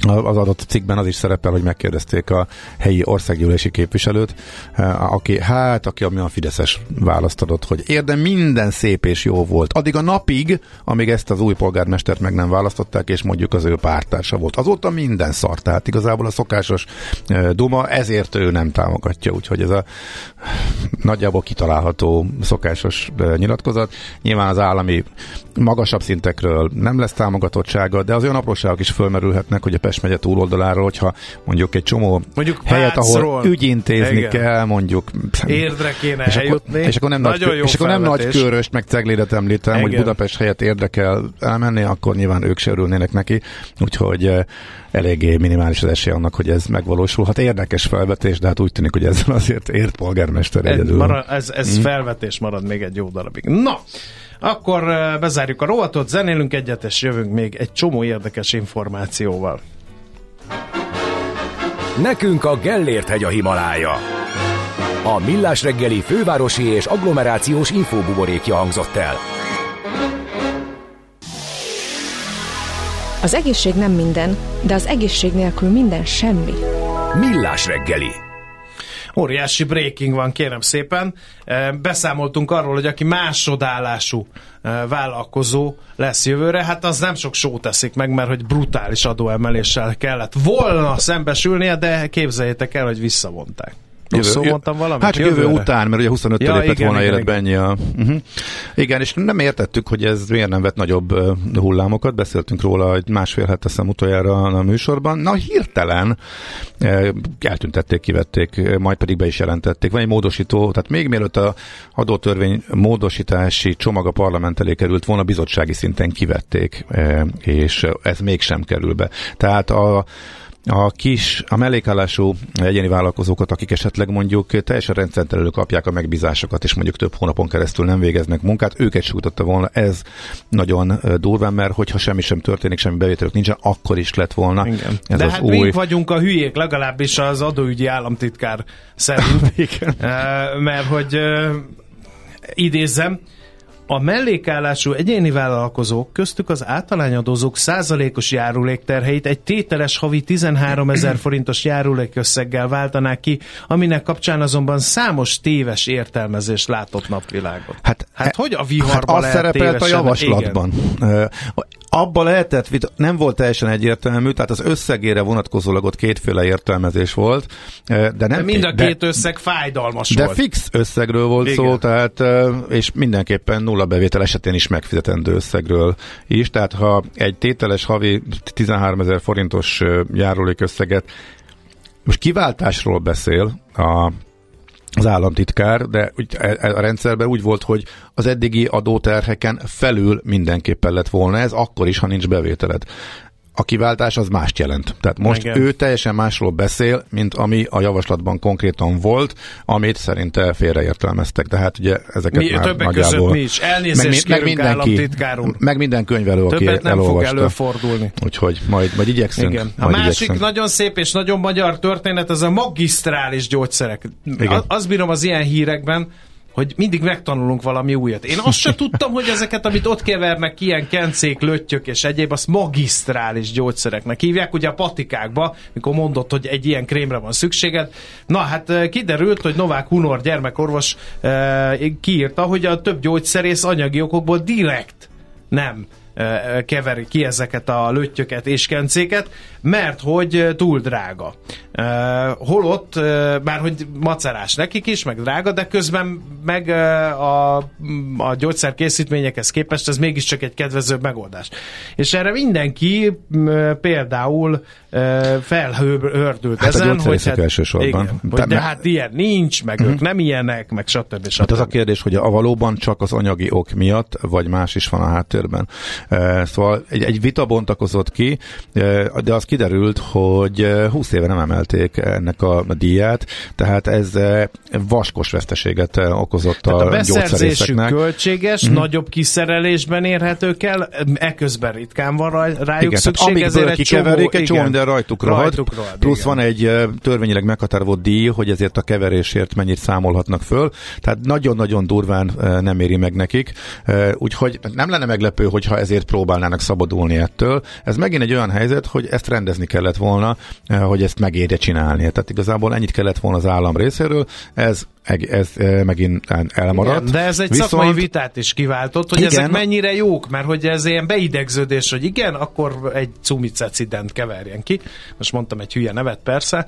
az adott cikkben az is szerepel, hogy megkérdezték a helyi országgyűlési képviselőt, eh, aki, hát, aki a Fideszes választ adott, hogy érdem minden szép és jó volt. Addig a napig, amíg ezt az új polgármestert meg nem választották, és mondjuk az ő pártársa volt. Azóta minden szar, tehát igazából a szokásos eh, duma, ezért ő nem támogatja, úgyhogy ez a nagyjából kitalálható szokásos eh, nyilatkozat. Nyilván az állami magasabb szintekről nem lesz támogatottsága, de az olyan apróságok is fölmerülhetnek, hogy a Pest megye túloldaláról, hogyha mondjuk egy csomó mondjuk helyet, ahol ügyintézni igen. kell, mondjuk érdre kéne és eljutni. Akkor, és akkor nem, nagy, és akkor nem nagy köröst, meg ceglédet említem, igen. hogy Budapest helyett érdekel elmenni, akkor nyilván ők se örülnének neki, úgyhogy eh, eléggé minimális az esély annak, hogy ez megvalósulhat. Érdekes felvetés, de hát úgy tűnik, hogy ezzel azért ért polgármester ez, egyedül. Marad, ez ez hmm. felvetés marad még egy jó darabig. Na, akkor eh, bezárjuk a rovatot, zenélünk egyet, és jövünk még egy csomó érdekes információval. Nekünk a Gellért hegy a Himalája. A Millás reggeli fővárosi és agglomerációs infóbuborékja hangzott el. Az egészség nem minden, de az egészség nélkül minden semmi. Millás reggeli. Óriási breaking van, kérem szépen. Beszámoltunk arról, hogy aki másodállású vállalkozó lesz jövőre, hát az nem sok sót teszik meg, mert hogy brutális adóemeléssel kellett volna szembesülnie, de képzeljétek el, hogy visszavonták. Rosszul mondtam valamit? Hát jövő után, mert ugye 25 ja, lépett igen, volna igen, életbe ennyi a... Uh-huh. Igen, és nem értettük, hogy ez miért nem vett nagyobb hullámokat, beszéltünk róla egy másfél hete teszem utoljára a műsorban. Na, hirtelen eltüntették, kivették, majd pedig be is jelentették. Van egy módosító, tehát még mielőtt a adótörvény módosítási csomag a parlament elé került volna, bizottsági szinten kivették, és ez mégsem kerül be. Tehát a a kis, a mellékállású egyéni vállalkozókat, akik esetleg mondjuk teljesen rendszertelő kapják a megbízásokat, és mondjuk több hónapon keresztül nem végeznek munkát, őket sújtotta volna. Ez nagyon durván, mert hogyha semmi sem történik, semmi bevételük nincsen, akkor is lett volna. Igen. Ez De az hát új... mi vagyunk a hülyék, legalábbis az adóügyi államtitkár szerint. Mert hogy idézzem, a mellékállású egyéni vállalkozók köztük az általányadózók százalékos járulékterheit egy tételes havi 13 ezer forintos járulékösszeggel váltanák ki, aminek kapcsán azonban számos téves értelmezés látott napvilágot. Hát, hát e, hogy a viharban hát az szerepelt a javaslatban. Igen abba lehetett, nem volt teljesen egyértelmű, tehát az összegére vonatkozólag ott kétféle értelmezés volt. De, nem de mind a két de, összeg fájdalmas de volt. De fix összegről volt Igen. szó, tehát, és mindenképpen nulla bevétel esetén is megfizetendő összegről is. Tehát ha egy tételes havi 13 ezer forintos járulékösszeget most kiváltásról beszél a az államtitkár, de e, e, a rendszerben úgy volt, hogy az eddigi adóterheken felül mindenképpen lett volna ez, akkor is, ha nincs bevételed a kiváltás az mást jelent. Tehát most Igen. ő teljesen másról beszél, mint ami a javaslatban konkrétan volt, amit szerinte félreértelmeztek. Tehát ugye ezeket mi, már többek nagyjából... között mi is. Elnézést meg, meg mindenki, meg minden könyvelő, aki Többet nem elolvasta. fog előfordulni. Úgyhogy majd, majd igyekszünk. Igen. A másik igyekszünk. nagyon szép és nagyon magyar történet, az a magisztrális gyógyszerek. Igen. Azt bírom az ilyen hírekben, hogy mindig megtanulunk valami újat. Én azt se tudtam, hogy ezeket, amit ott kevernek, ilyen kencék, löttyök és egyéb, azt magisztrális gyógyszereknek hívják, ugye a patikákba, mikor mondott, hogy egy ilyen krémre van szükséged. Na hát eh, kiderült, hogy Novák Hunor gyermekorvos e, kiírta, hogy a több gyógyszerész anyagi okokból direkt nem keveri ki ezeket a löttyöket és kencéket, mert hogy túl drága. Holott, bár hogy macerás nekik is, meg drága, de közben meg a, a gyógyszerkészítményekhez képest ez mégiscsak egy kedvezőbb megoldás. És erre mindenki például felhördült hát ezen, a hogy hát, elsősorban. Igen, hogy de hát ilyen nincs, meg uh-huh. ők nem ilyenek, meg stb. stb. Hát az a kérdés, hogy a valóban csak az anyagi ok miatt, vagy más is van a háttérben. Szóval egy, egy vita bontakozott ki, de az kiderült, hogy 20 éve nem emelték ennek a díját, tehát ez vaskos veszteséget okozott tehát a, a beszerzésük költséges, mm. nagyobb kiszerelésben érhetők el, eközben ritkán van rájuk igen, szükség, amíg ezért kikeverik, egy csomó minden rajtuk rohad, rajtuk rohad plusz igen. van egy törvényileg meghatározott díj, hogy ezért a keverésért mennyit számolhatnak föl, tehát nagyon-nagyon durván nem éri meg nekik, úgyhogy nem lenne meglepő, hogyha ezért próbálnának szabadulni ettől. Ez megint egy olyan helyzet, hogy ezt rendezni kellett volna, hogy ezt megérje csinálni. Tehát igazából ennyit kellett volna az állam részéről, ez ez megint elmaradt. Igen, de ez egy Viszont... szakmai vitát is kiváltott, hogy igen. ezek mennyire jók, mert hogy ez ilyen beidegződés, hogy igen, akkor egy cumicecident keverjen ki. Most mondtam egy hülye nevet persze,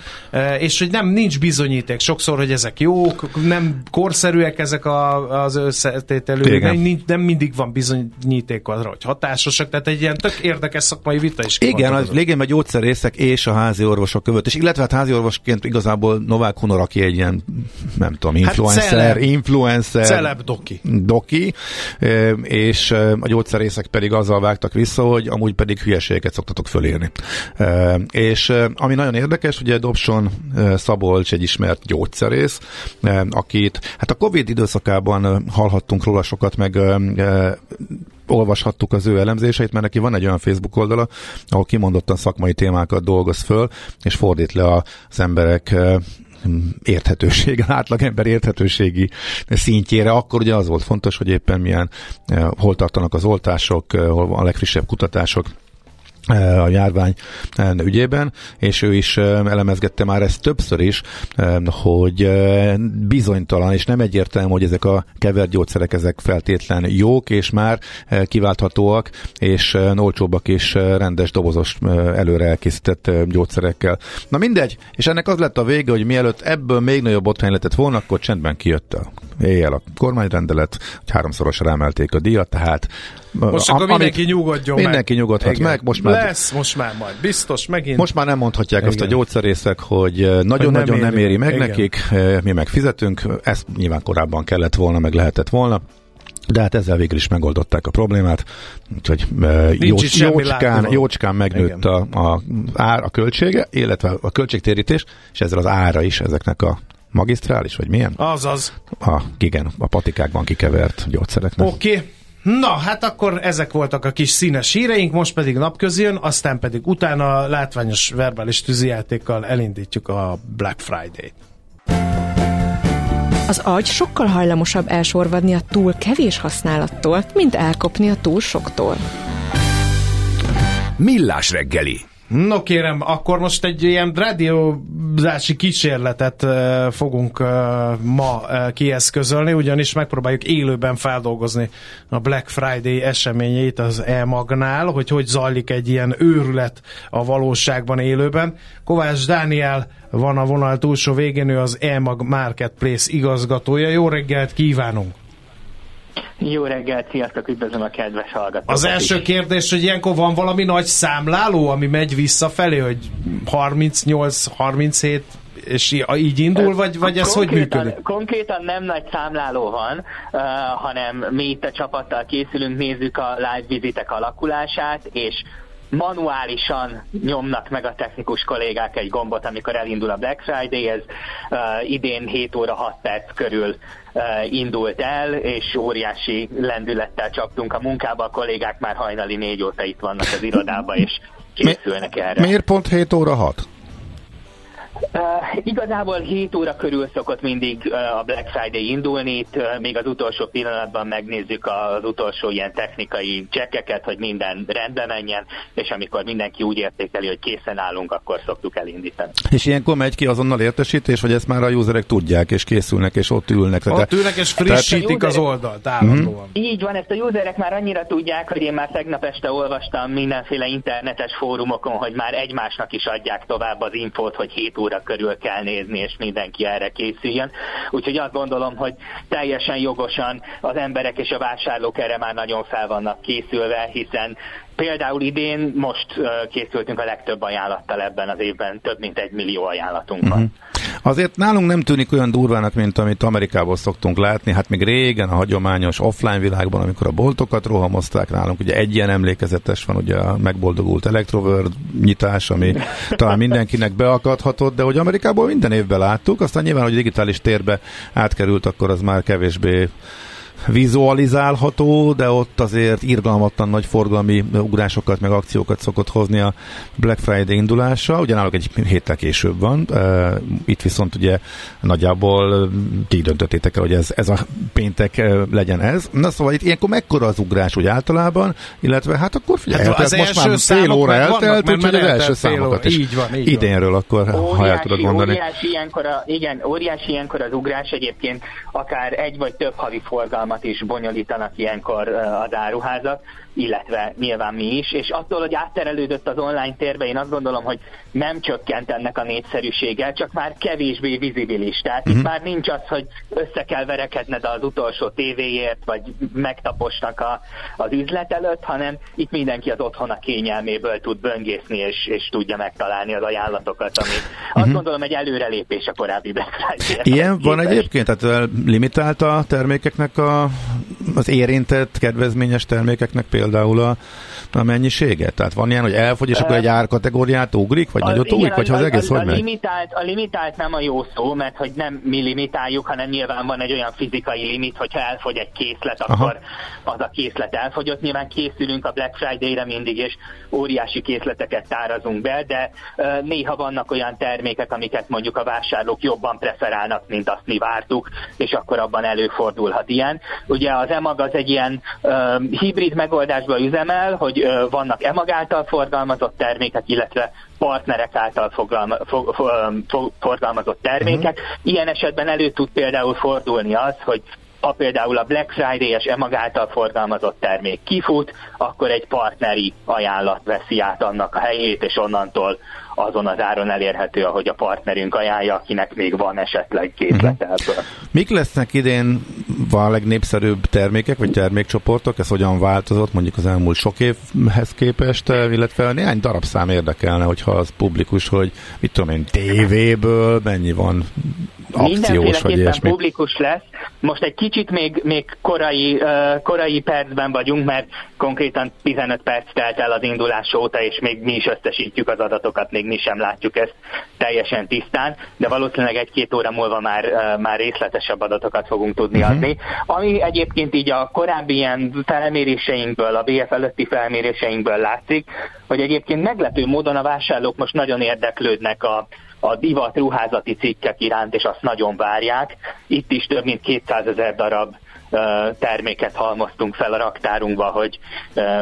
és hogy nem nincs bizonyíték sokszor, hogy ezek jók, nem korszerűek ezek a, az összetételű, nem, nem mindig van bizonyíték arra, hogy hatásosak, tehát egy ilyen tök érdekes szakmai vita is Igen, az légén a gyógyszerészek és a házi orvosok között, és illetve hát házi orvosként igazából Novák Hunor, aki egy ilyen nem tudom, influencer, hát celeb, influencer, celeb doki. doki, és a gyógyszerészek pedig azzal vágtak vissza, hogy amúgy pedig hülyeségeket szoktatok fölírni. És ami nagyon érdekes, ugye Dobson Szabolcs egy ismert gyógyszerész, akit hát a Covid időszakában hallhattunk róla sokat, meg olvashattuk az ő elemzéseit, mert neki van egy olyan Facebook oldala, ahol kimondottan szakmai témákat dolgoz föl, és fordít le az emberek érthetőség, átlagember érthetőségi szintjére, akkor ugye az volt fontos, hogy éppen milyen, eh, hol tartanak az oltások, eh, hol a legfrissebb kutatások, a járvány eh, ügyében, és ő is eh, elemezgette már ezt többször is, hogy bizonytalan, és nem egyértelmű, hogy ezek a kevert gyógyszerek ezek feltétlen jók, és már kiválthatóak, és olcsóbbak is rendes dobozos előre elkészített gyógyszerekkel. Na mindegy, és ennek az lett a vége, hogy mielőtt ebből még nagyobb botrány lehetett volna, akkor csendben kijött a éjjel a kormányrendelet, hogy háromszorosra emelték a díjat, tehát most akkor mindenki nyugodjon Mindenki meg. nyugodhat Igen. meg. Most már, Lesz, most már majd biztos, megint. Most már nem mondhatják Igen. azt a gyógyszerészek, hogy nagyon-nagyon nem, nem éri meg Igen. nekik, mi meg fizetünk, ezt nyilván korábban kellett volna, meg lehetett volna. De hát ezzel végül is megoldották a problémát, úgyhogy Nincs jócskán, jócskán megnőtt a, a, ár, a költsége, illetve a költségtérítés, és ezzel az ára is ezeknek a magisztrális, vagy milyen? Azaz. A, igen, a patikákban kikevert gyógyszereknek. Oké. Okay. Na, hát akkor ezek voltak a kis színes híreink, most pedig napközjön, aztán pedig utána látványos verbális tűzijátékkal elindítjuk a Black Friday-t. Az agy sokkal hajlamosabb elsorvadni a túl kevés használattól, mint elkopni a túl soktól. Millás reggeli No kérem, akkor most egy ilyen rádiózási kísérletet uh, fogunk uh, ma uh, kieszközölni, ugyanis megpróbáljuk élőben feldolgozni a Black Friday eseményeit az e-magnál, hogy hogy zajlik egy ilyen őrület a valóságban élőben. Kovács Dániel van a vonal túlsó végén, ő az e-mag Marketplace igazgatója. Jó reggelt kívánunk! Jó reggelt, sziasztok, üdvözlöm a kedves hallgatókat. Az első kérdés, hogy ilyenkor van valami nagy számláló, ami megy visszafelé, hogy 38-37 és így indul, vagy, vagy ez hogy működik? Konkrétan nem nagy számláló van, uh, hanem mi itt a csapattal készülünk, nézzük a live vizitek alakulását, és manuálisan nyomnak meg a technikus kollégák egy gombot, amikor elindul a Black Friday, ez uh, idén 7 óra 6 perc körül uh, indult el, és óriási lendülettel csaptunk a munkába, a kollégák már hajnali 4 óta itt vannak az irodába, és készülnek erre. Miért pont 7 óra 6? Uh, igazából 7 óra körül szokott mindig uh, a Black Friday indulni, itt uh, még az utolsó pillanatban megnézzük az utolsó ilyen technikai csekkeket, hogy minden rendben menjen, és amikor mindenki úgy értékeli, hogy készen állunk, akkor szoktuk elindítani. És ilyenkor megy ki azonnal értesítés, hogy ezt már a userek tudják, és készülnek, és ott ülnek. Ott ülnek, és frissítik az oldalt állandóan. Mm-hmm. Így van, ezt a userek már annyira tudják, hogy én már tegnap este olvastam mindenféle internetes fórumokon, hogy már egymásnak is adják tovább az infót, hogy 7 óra körül kell nézni, és mindenki erre készüljön. Úgyhogy azt gondolom, hogy teljesen jogosan az emberek és a vásárlók erre már nagyon fel vannak készülve, hiszen Például idén most készültünk a legtöbb ajánlattal ebben az évben, több mint egy millió ajánlatunk van. Uh-huh. Azért nálunk nem tűnik olyan durvának, mint amit Amerikából szoktunk látni. Hát még régen a hagyományos offline világban, amikor a boltokat rohamozták nálunk, ugye egy ilyen emlékezetes van, ugye a megboldogult Electroworld nyitás, ami talán mindenkinek beakadhatott, de hogy Amerikából minden évben láttuk, aztán nyilván, hogy digitális térbe átkerült, akkor az már kevésbé vizualizálható, de ott azért irgalmatlan nagy forgalmi ugrásokat, meg akciókat szokott hozni a Black Friday indulása. Ugyanállag egy héttel később van. Itt viszont ugye nagyjából ti döntöttétek el, hogy ez, ez a péntek legyen ez. Na szóval itt ilyenkor mekkora az ugrás úgy általában, illetve hát akkor figyelj, hát az most már fél óra eltelt, úgyhogy az első számokat is így van, így idénről akkor, óriási, ha el tudod mondani. Óriási ilyenkor, a, igen, óriási ilyenkor az ugrás egyébként akár egy vagy több havi forgalmat forgalmat is bonyolítanak ilyenkor az áruházak, illetve nyilván mi is, és attól, hogy átterelődött az online térbe, én azt gondolom, hogy nem csökkent ennek a népszerűsége, csak már kevésbé vizibilis. Tehát uh-huh. itt mhm. már nincs az, hogy össze kell verekedned az utolsó tévéért, vagy megtaposnak a, az üzlet előtt, hanem itt mindenki az otthona kényelméből tud böngészni, és, és tudja megtalálni az ajánlatokat, ami uh-huh. azt gondolom egy előrelépés a korábbi Black Friday. Ilyen van egyébként? Tehát limitált a termékeknek a, az érintett kedvezményes termékeknek például a, a mennyiséget? Tehát van ilyen, hogy elfogy, és akkor egy árkategóriát ugrik, vagy a, nagyot igen, ugrik, vagy ha az egész a, hogy a megy? Limitált, a limitált nem a jó szó, mert hogy nem mi limitáljuk, hanem nyilván van egy olyan fizikai limit, hogyha elfogy egy készlet, akkor Aha. Az a készlet elfogyott. Nyilván készülünk a Black Friday-re mindig, és óriási készleteket tárazunk be, de néha vannak olyan termékek, amiket mondjuk a vásárlók jobban preferálnak, mint azt mi vártuk, és akkor abban előfordulhat ilyen. Ugye az EMAG az egy ilyen uh, hibrid megoldásba üzemel, hogy uh, vannak EMAG által forgalmazott termékek, illetve partnerek által fogalma, for, for, forgalmazott termékek. Uh-huh. Ilyen esetben elő tud például fordulni az, hogy ha például a Black Friday-es EMAG által forgalmazott termék kifut, akkor egy partneri ajánlat veszi át annak a helyét, és onnantól azon az áron elérhető, ahogy a partnerünk ajánlja, akinek még van esetleg készlete ebből. Uh-huh. Mik lesznek idén a legnépszerűbb termékek, vagy termékcsoportok? Ez hogyan változott mondjuk az elmúlt sok évhez képest, illetve néhány darabszám érdekelne, hogyha az publikus, hogy mit tudom én, tévéből mennyi van akciós, vagy ilyesmi. publikus lesz. Most egy kicsit még, még korai, uh, korai percben vagyunk, mert konkrétan 15 perc telt el az indulás óta, és még mi is összesítjük az adatokat, még mi sem látjuk ezt teljesen tisztán, de valószínűleg egy-két óra múlva már, uh, már részletesebb adatokat fogunk tudni uh-huh. adni. Ami egyébként így a korábbi ilyen felméréseinkből, a BF előtti felméréseinkből látszik, hogy egyébként meglepő módon a vásárlók most nagyon érdeklődnek a, a divat ruházati cikkek iránt, és azt nagyon várják. Itt is több mint 200 ezer darab terméket halmoztunk fel a raktárunkba, hogy,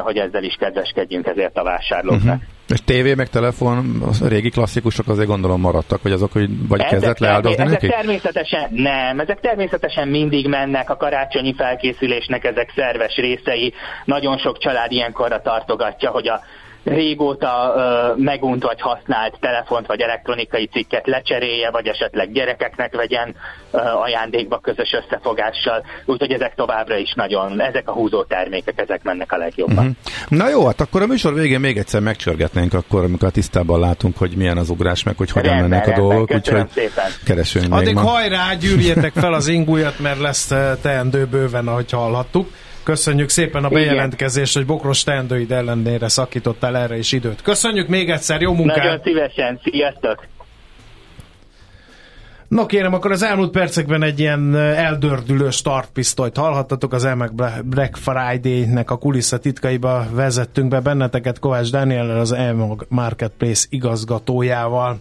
hogy ezzel is kedveskedjünk ezért a vásárlóknak. Uh-huh. És tévé meg telefon, a régi klasszikusok azért gondolom maradtak, vagy azok, hogy vagy ezek kezdett leáldozni ezek természetesen nem, ezek természetesen mindig mennek a karácsonyi felkészülésnek, ezek szerves részei. Nagyon sok család ilyenkorra tartogatja, hogy a régóta uh, megunt vagy használt telefont vagy elektronikai cikket lecserélje, vagy esetleg gyerekeknek vegyen ajándékba közös összefogással. Úgyhogy ezek továbbra is nagyon, ezek a húzó termékek, ezek mennek a legjobban. Uh-huh. Na jó, hát akkor a műsor végén még egyszer megcsörgetnénk, akkor amikor a tisztában látunk, hogy milyen az ugrás, meg hogy hogyan rendben, mennek a dolgok, úgyhogy keresünk Addig hajrá, gyűrjetek fel az ingújat, mert lesz teendő bőven, ahogy hallhattuk. Köszönjük szépen a bejelentkezést, hogy Bokros teendőid ellenére szakítottál erre is időt. Köszönjük még egyszer, jó munkát! Nagyon szívesen, sziasztok! No kérem, akkor az elmúlt percekben egy ilyen eldördülő startpisztolyt hallhattatok, az EMEG Black Friday-nek a kulissza titkaiba vezettünk be benneteket Kovács Daniel az EMEG Marketplace igazgatójával.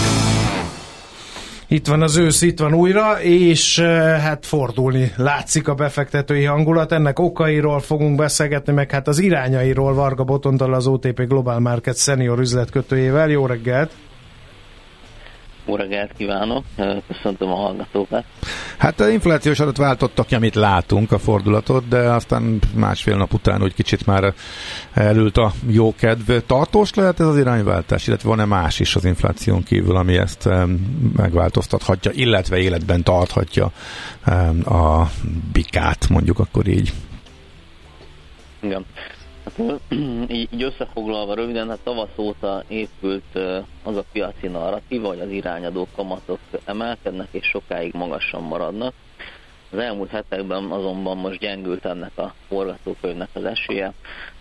Itt van az ősz, itt van újra, és hát fordulni látszik a befektetői hangulat. Ennek okairól fogunk beszélgetni, meg hát az irányairól Varga Botondal az OTP Global Market senior üzletkötőjével. Jó reggelt! Jó reggelt kívánok, köszöntöm a hallgatókat. Hát az inflációs adat váltottak ki, amit látunk a fordulatot, de aztán másfél nap után úgy kicsit már elült a jó kedv. Tartós lehet ez az irányváltás, illetve van-e más is az infláción kívül, ami ezt megváltoztathatja, illetve életben tarthatja a bikát, mondjuk akkor így. Igen. Hát, így összefoglalva röviden, hát tavasz óta épült az a piaci narratíva, hogy az irányadó kamatok emelkednek és sokáig magasan maradnak. Az elmúlt hetekben azonban most gyengült ennek a forgatókönyvnek az esélye,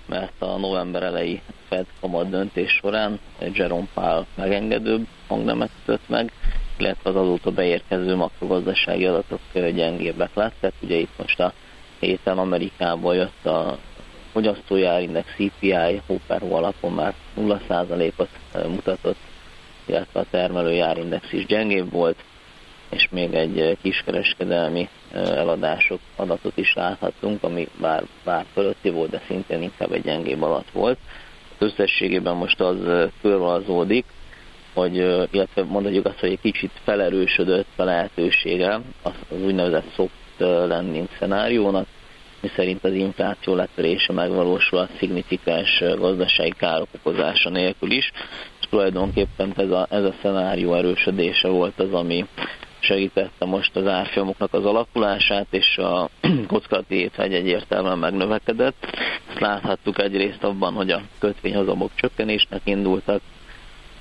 mert a november elejé Fed kamat döntés során Jerome Powell megengedőbb hangnemet kötött meg, illetve az azóta beérkező makrogazdasági adatok gyengébbek lettek. Ugye itt most a héten Amerikából jött a fogyasztói árindex CPI hóperhó alapon már 0%-ot mutatott, illetve a termelői árindex is gyengébb volt, és még egy kiskereskedelmi eladások adatot is láthatunk, ami bár, bár fölötti volt, de szintén inkább egy gyengébb alatt volt. Összességében most az körvonalazódik, hogy, illetve mondhatjuk azt, hogy egy kicsit felerősödött a lehetősége az, az úgynevezett soft landing szenáriónak, miszerint az infláció letörése a szignifikáns gazdasági károk okozása nélkül is, és tulajdonképpen ez a, ez a szenárió erősödése volt az, ami segítette most az árfolyamoknak az alakulását, és a kockázati étvágy egyértelműen megnövekedett. Ezt láthattuk egyrészt abban, hogy a kötvényhozamok csökkenésnek indultak,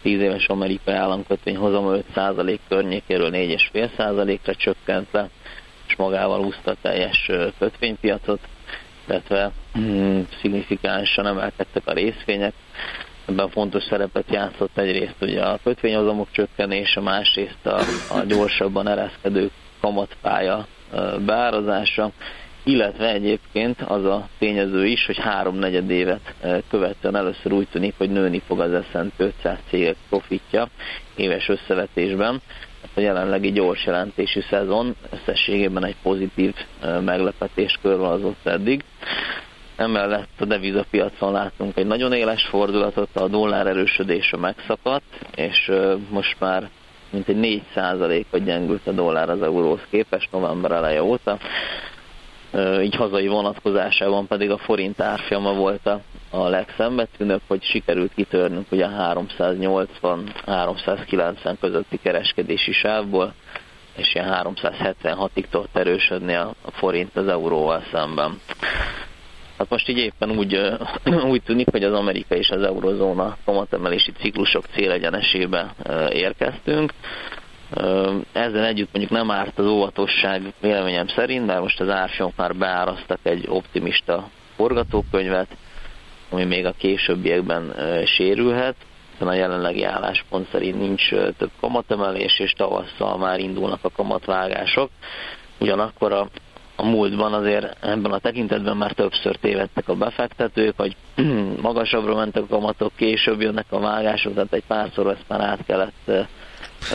10 éves amerikai államkötvény hozama 5% környékéről 4,5%-ra csökkent le, és magával húzta a teljes kötvénypiacot, illetve mm, szignifikánsan emelkedtek a részvények. Ebben fontos szerepet játszott egyrészt ugye a kötvényhozamok csökkenése, másrészt a, a gyorsabban ereszkedő kamatpálya beárazása, illetve egyébként az a tényező is, hogy háromnegyed évet követően először úgy tűnik, hogy nőni fog az S&P 500 cégek profitja éves összevetésben, a jelenlegi gyors jelentésű szezon összességében egy pozitív meglepetés körvonalazott eddig. Emellett a devizapiacon látunk egy nagyon éles fordulatot, a dollár erősödése megszakadt, és most már mintegy 4% ot gyengült a dollár az euróhoz képest november eleje óta így hazai vonatkozásában pedig a forint árfolyama volt a, a legszembetűnőbb, hogy sikerült kitörnünk ugye 380-390 közötti kereskedési sávból, és ilyen 376-ig tudott erősödni a, a forint az euróval szemben. Hát most így éppen úgy, úgy tűnik, hogy az Amerika és az eurozóna kamatemelési ciklusok célegyenesébe érkeztünk. Ezzel együtt mondjuk nem árt az óvatosság véleményem szerint, mert most az árfolyamok már beárasztak egy optimista forgatókönyvet, ami még a későbbiekben sérülhet, hiszen a jelenlegi álláspont szerint nincs több kamatemelés, és tavasszal már indulnak a kamatvágások. Ugyanakkor a, a múltban azért ebben a tekintetben már többször tévedtek a befektetők, hogy magasabbra mentek a kamatok, később jönnek a vágások, tehát egy párszor ezt már át kellett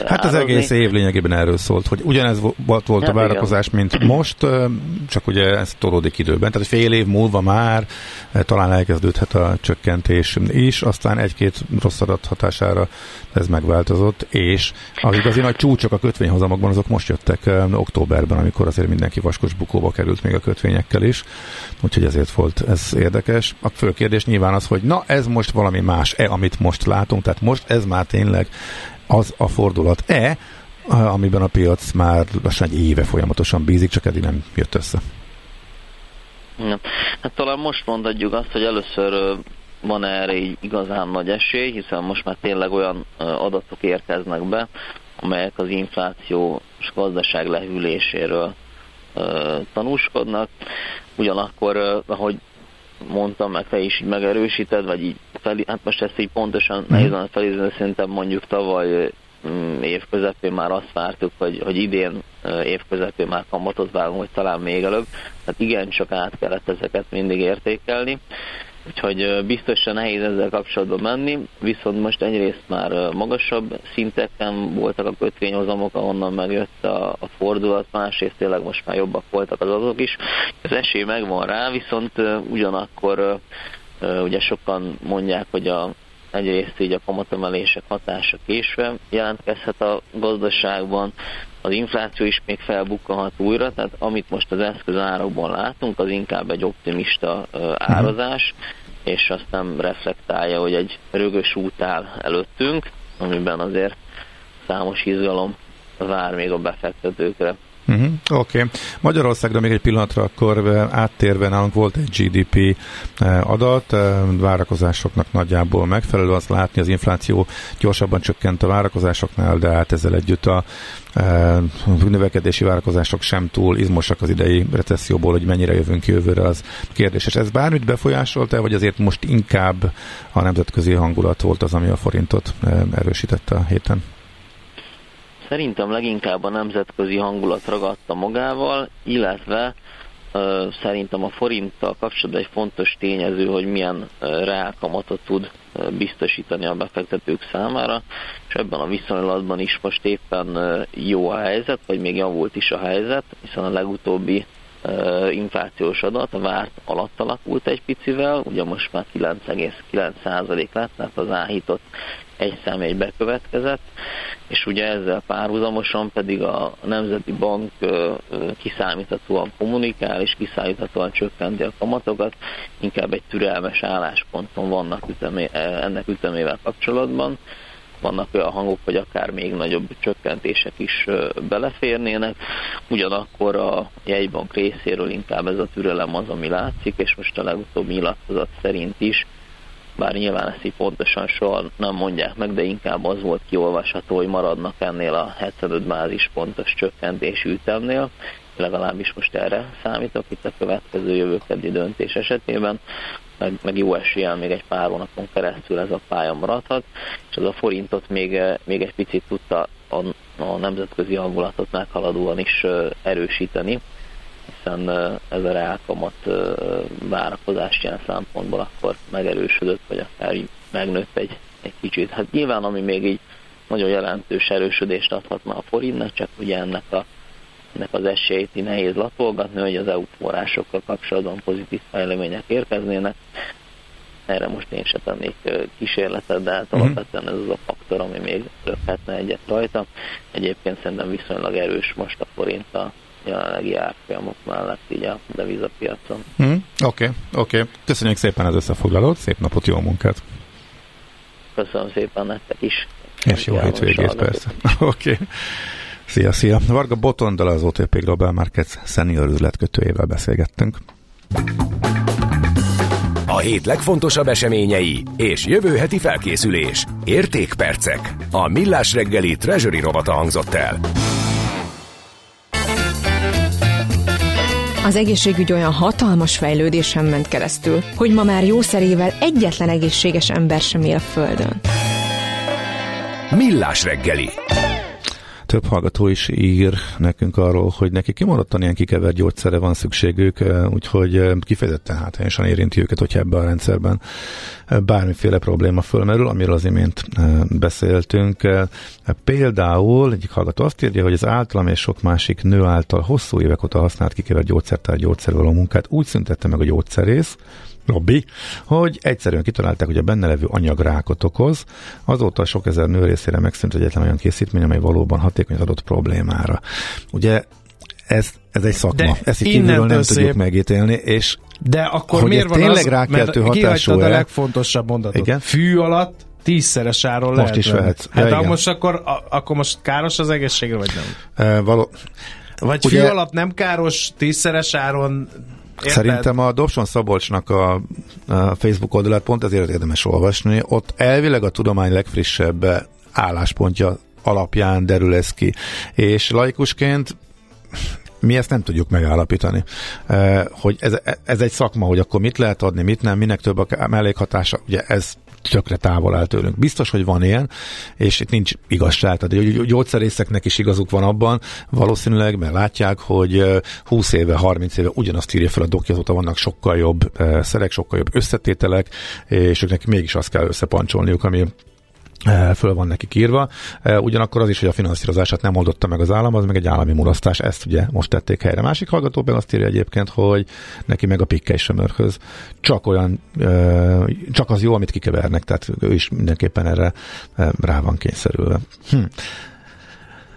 Hát az egész év lényegében erről szólt, hogy ugyanez volt, volt hát a várakozás, igen. mint most, csak ugye ez tolódik időben. Tehát fél év múlva már talán elkezdődhet a csökkentés is, aztán egy-két rossz adat hatására ez megváltozott, és az igazi nagy csúcsok a kötvényhozamokban azok most jöttek októberben, amikor azért mindenki vaskos bukóba került még a kötvényekkel is, úgyhogy ezért volt ez érdekes. A fő kérdés nyilván az, hogy na ez most valami más-e, amit most látunk, tehát most ez már tényleg az a fordulat-e, amiben a piac már lassan egy éve folyamatosan bízik, csak eddig nem jött össze. Ja. Hát talán most mondhatjuk azt, hogy először van erre egy igazán nagy esély, hiszen most már tényleg olyan adatok érkeznek be, amelyek az infláció és gazdaság lehűléséről tanúskodnak. Ugyanakkor, ahogy mondtam, meg te is így megerősíted, vagy így fel, hát most ezt így pontosan nehéz van felidézni, de szerintem mondjuk tavaly mm, év közepén már azt vártuk, hogy, hogy idén év közepén már kamatot vágunk, hogy talán még előbb. Tehát igen, csak át kellett ezeket mindig értékelni. Úgyhogy biztosan nehéz ezzel kapcsolatban menni, viszont most egyrészt már magasabb szinteken voltak a kötvényhozamok, ahonnan megjött a, a fordulat, másrészt tényleg most már jobbak voltak az azok is. Az esély megvan rá, viszont ugyanakkor ugye sokan mondják, hogy a, egyrészt így a kamatemelések hatása késve jelentkezhet a gazdaságban, az infláció is még felbukkanhat újra, tehát amit most az eszköz árakban látunk, az inkább egy optimista árazás, és azt nem reflektálja, hogy egy rögös út áll előttünk, amiben azért számos izgalom vár még a befektetőkre. Uh-huh. Oké. Okay. Magyarországra még egy pillanatra akkor áttérve nálunk volt egy GDP adat, várakozásoknak nagyjából megfelelő, azt látni az infláció gyorsabban csökkent a várakozásoknál, de hát ezzel együtt a növekedési várakozások sem túl izmosak az idei recesszióból, hogy mennyire jövünk jövőre, az kérdéses. Ez bármit befolyásolt-e, vagy azért most inkább a nemzetközi hangulat volt az, ami a forintot erősítette a héten? Szerintem leginkább a nemzetközi hangulat ragadta magával, illetve uh, szerintem a forinttal kapcsolatban egy fontos tényező, hogy milyen reálkamatot tud biztosítani a befektetők számára, és ebben a viszonylatban is most éppen jó a helyzet, vagy még javult is a helyzet, hiszen a legutóbbi inflációs adat a várt alatt alakult egy picivel, ugye most már 9,9% lett, tehát az áhított egy egy bekövetkezett, és ugye ezzel párhuzamosan pedig a Nemzeti Bank kiszámíthatóan kommunikál, és kiszámíthatóan csökkenti a kamatokat, inkább egy türelmes állásponton vannak ütemé, ennek ütemével kapcsolatban. Vannak olyan hangok, hogy akár még nagyobb csökkentések is beleférnének, ugyanakkor a jegybank részéről inkább ez a türelem az, ami látszik, és most a legutóbbi nyilatkozat szerint is bár nyilván ezt így pontosan soha nem mondják meg, de inkább az volt kiolvasható, hogy maradnak ennél a 75 bázis pontos csökkentési ütemnél, legalábbis most erre számítok itt a következő jövőkedi döntés esetében, meg, meg jó eséllyel még egy pár hónapon keresztül ez a pálya maradhat, és az a forintot még, még egy picit tudta a, a nemzetközi hangulatot meghaladóan is erősíteni, hiszen ez a reálkamat várakozás ilyen szempontból akkor megerősödött, vagy akár így megnőtt egy, egy kicsit. Hát nyilván, ami még így nagyon jelentős erősödést adhatna a forintnak, csak ugye ennek, a, ennek az esélyt nehéz latolgatni, hogy az EU forrásokkal kapcsolatban pozitív fejlemények érkeznének. Erre most én se tennék kísérletet, de hát mhm. alapvetően ez az a faktor, ami még lökhetne egyet rajta. Egyébként szerintem viszonylag erős most a forint a jelenlegi árfolyamok mellett így a devizapiacon. Oké, hmm, oké. Okay, okay. Köszönjük szépen az összefoglalót, szép napot, jó munkát! Köszönöm szépen nektek is. És jó hétvégét persze. Oké. Okay. Szia, szia. Varga Botondal az OTP Global Markets senior üzletkötőjével beszélgettünk. A hét legfontosabb eseményei és jövő heti felkészülés. Értékpercek. A Millás reggeli Treasury rovata hangzott el. Az egészségügy olyan hatalmas fejlődésen ment keresztül, hogy ma már jószerével egyetlen egészséges ember sem él a Földön. Millás reggeli több hallgató is ír nekünk arról, hogy neki kimaradtan ilyen kikevert gyógyszere van szükségük, úgyhogy kifejezetten hátrányosan érinti őket, hogyha ebben a rendszerben bármiféle probléma fölmerül, amiről az imént beszéltünk. Például egyik hallgató azt írja, hogy az általam és sok másik nő által hosszú évek óta használt kikevert gyógyszertár gyógyszervaló munkát úgy szüntette meg a gyógyszerész, lobby, hogy egyszerűen kitalálták, hogy a benne levő anyag rákot okoz. Azóta sok ezer nő részére megszűnt egyetlen olyan készítmény, amely valóban hatékony az adott problémára. Ugye ez, ez egy szakma, De ezt így kívülről nem szép. tudjuk megítélni, és de akkor hogy miért van tényleg az, rákeltő hatású a legfontosabb mondatot. Igen? Fű alatt tízszeres áron most lehet is vehetsz. Hát ja, most akkor, akkor most káros az egészségre, vagy nem? E, való... Vagy Ugye... fű alatt nem káros, tízszeres áron Érted? Szerintem a Dobson Szabolcsnak a, a Facebook oldalát pont ezért érdemes olvasni. Ott elvileg a tudomány legfrissebb álláspontja alapján derül ez ki. És laikusként mi ezt nem tudjuk megállapítani. Hogy ez, ez egy szakma, hogy akkor mit lehet adni, mit nem, minek több a mellékhatása, ugye ez tökre távol áll tőlünk. Biztos, hogy van ilyen, és itt nincs igazság. Tehát a gyógyszerészeknek is igazuk van abban, valószínűleg, mert látják, hogy 20 éve, 30 éve ugyanazt írja fel a doki, azóta vannak sokkal jobb szerek, sokkal jobb összetételek, és őknek mégis azt kell összepancsolniuk, ami föl van neki írva. Ugyanakkor az is, hogy a finanszírozását nem oldotta meg az állam, az meg egy állami mulasztás, ezt ugye most tették helyre. Másik hallgató be azt írja egyébként, hogy neki meg a pikkely sömörhöz csak olyan, csak az jó, amit kikevernek, tehát ő is mindenképpen erre rá van kényszerülve. Hm.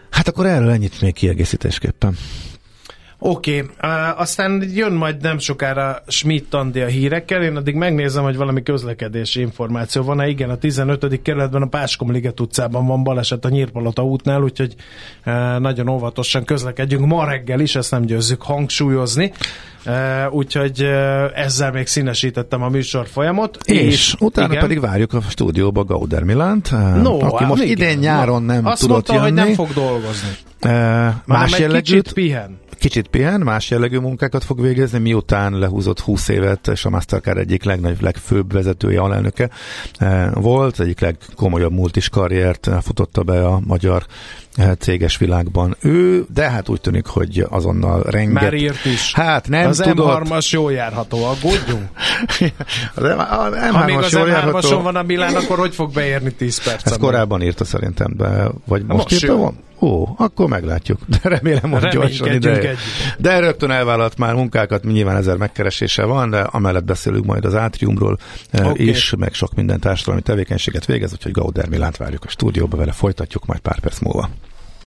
Hát akkor erről ennyit még kiegészítésképpen. Oké, okay. aztán jön majd nem sokára Schmidt Andi a hírekkel, én addig megnézem, hogy valami közlekedési információ van-e. Igen, a 15. kerületben a Páskom Liget utcában van baleset a Nyírpalota útnál, úgyhogy nagyon óvatosan közlekedjünk ma reggel is, ezt nem győzzük hangsúlyozni. Úgyhogy ezzel még színesítettem a műsor folyamot. És, és utána igen. pedig várjuk a stúdióba Gauder Milánt, no, aki most igen. idén nyáron nem Azt tudott mondta, jönni. hogy nem fog dolgozni. Más jellegűt, kicsit pihen kicsit pihen, más jellegű munkákat fog végezni, miután lehúzott 20 évet, és a Mastercard egyik legnagyobb, legfőbb vezetője, alelnöke eh, volt, egyik legkomolyabb multis karriert futotta be a magyar eh, céges világban ő, de hát úgy tűnik, hogy azonnal renget... Már írt is. Hát nem az tudott. M3-as jól járható, aggódjunk. az M- a M3-as ha még az jól M3-ason járható. van a Milán, akkor hogy fog beérni 10 perc? Ezt korábban írta szerintem, de, vagy most, most írta van? Ó, akkor meglátjuk. De remélem, hogy gyorsan ide. De rögtön elvállalt már munkákat, nyilván ezer megkeresése van, de amellett beszélünk majd az átriumról okay. is, meg sok minden társadalmi tevékenységet végez, úgyhogy Gauder Milánt várjuk a stúdióba, vele folytatjuk majd pár perc múlva.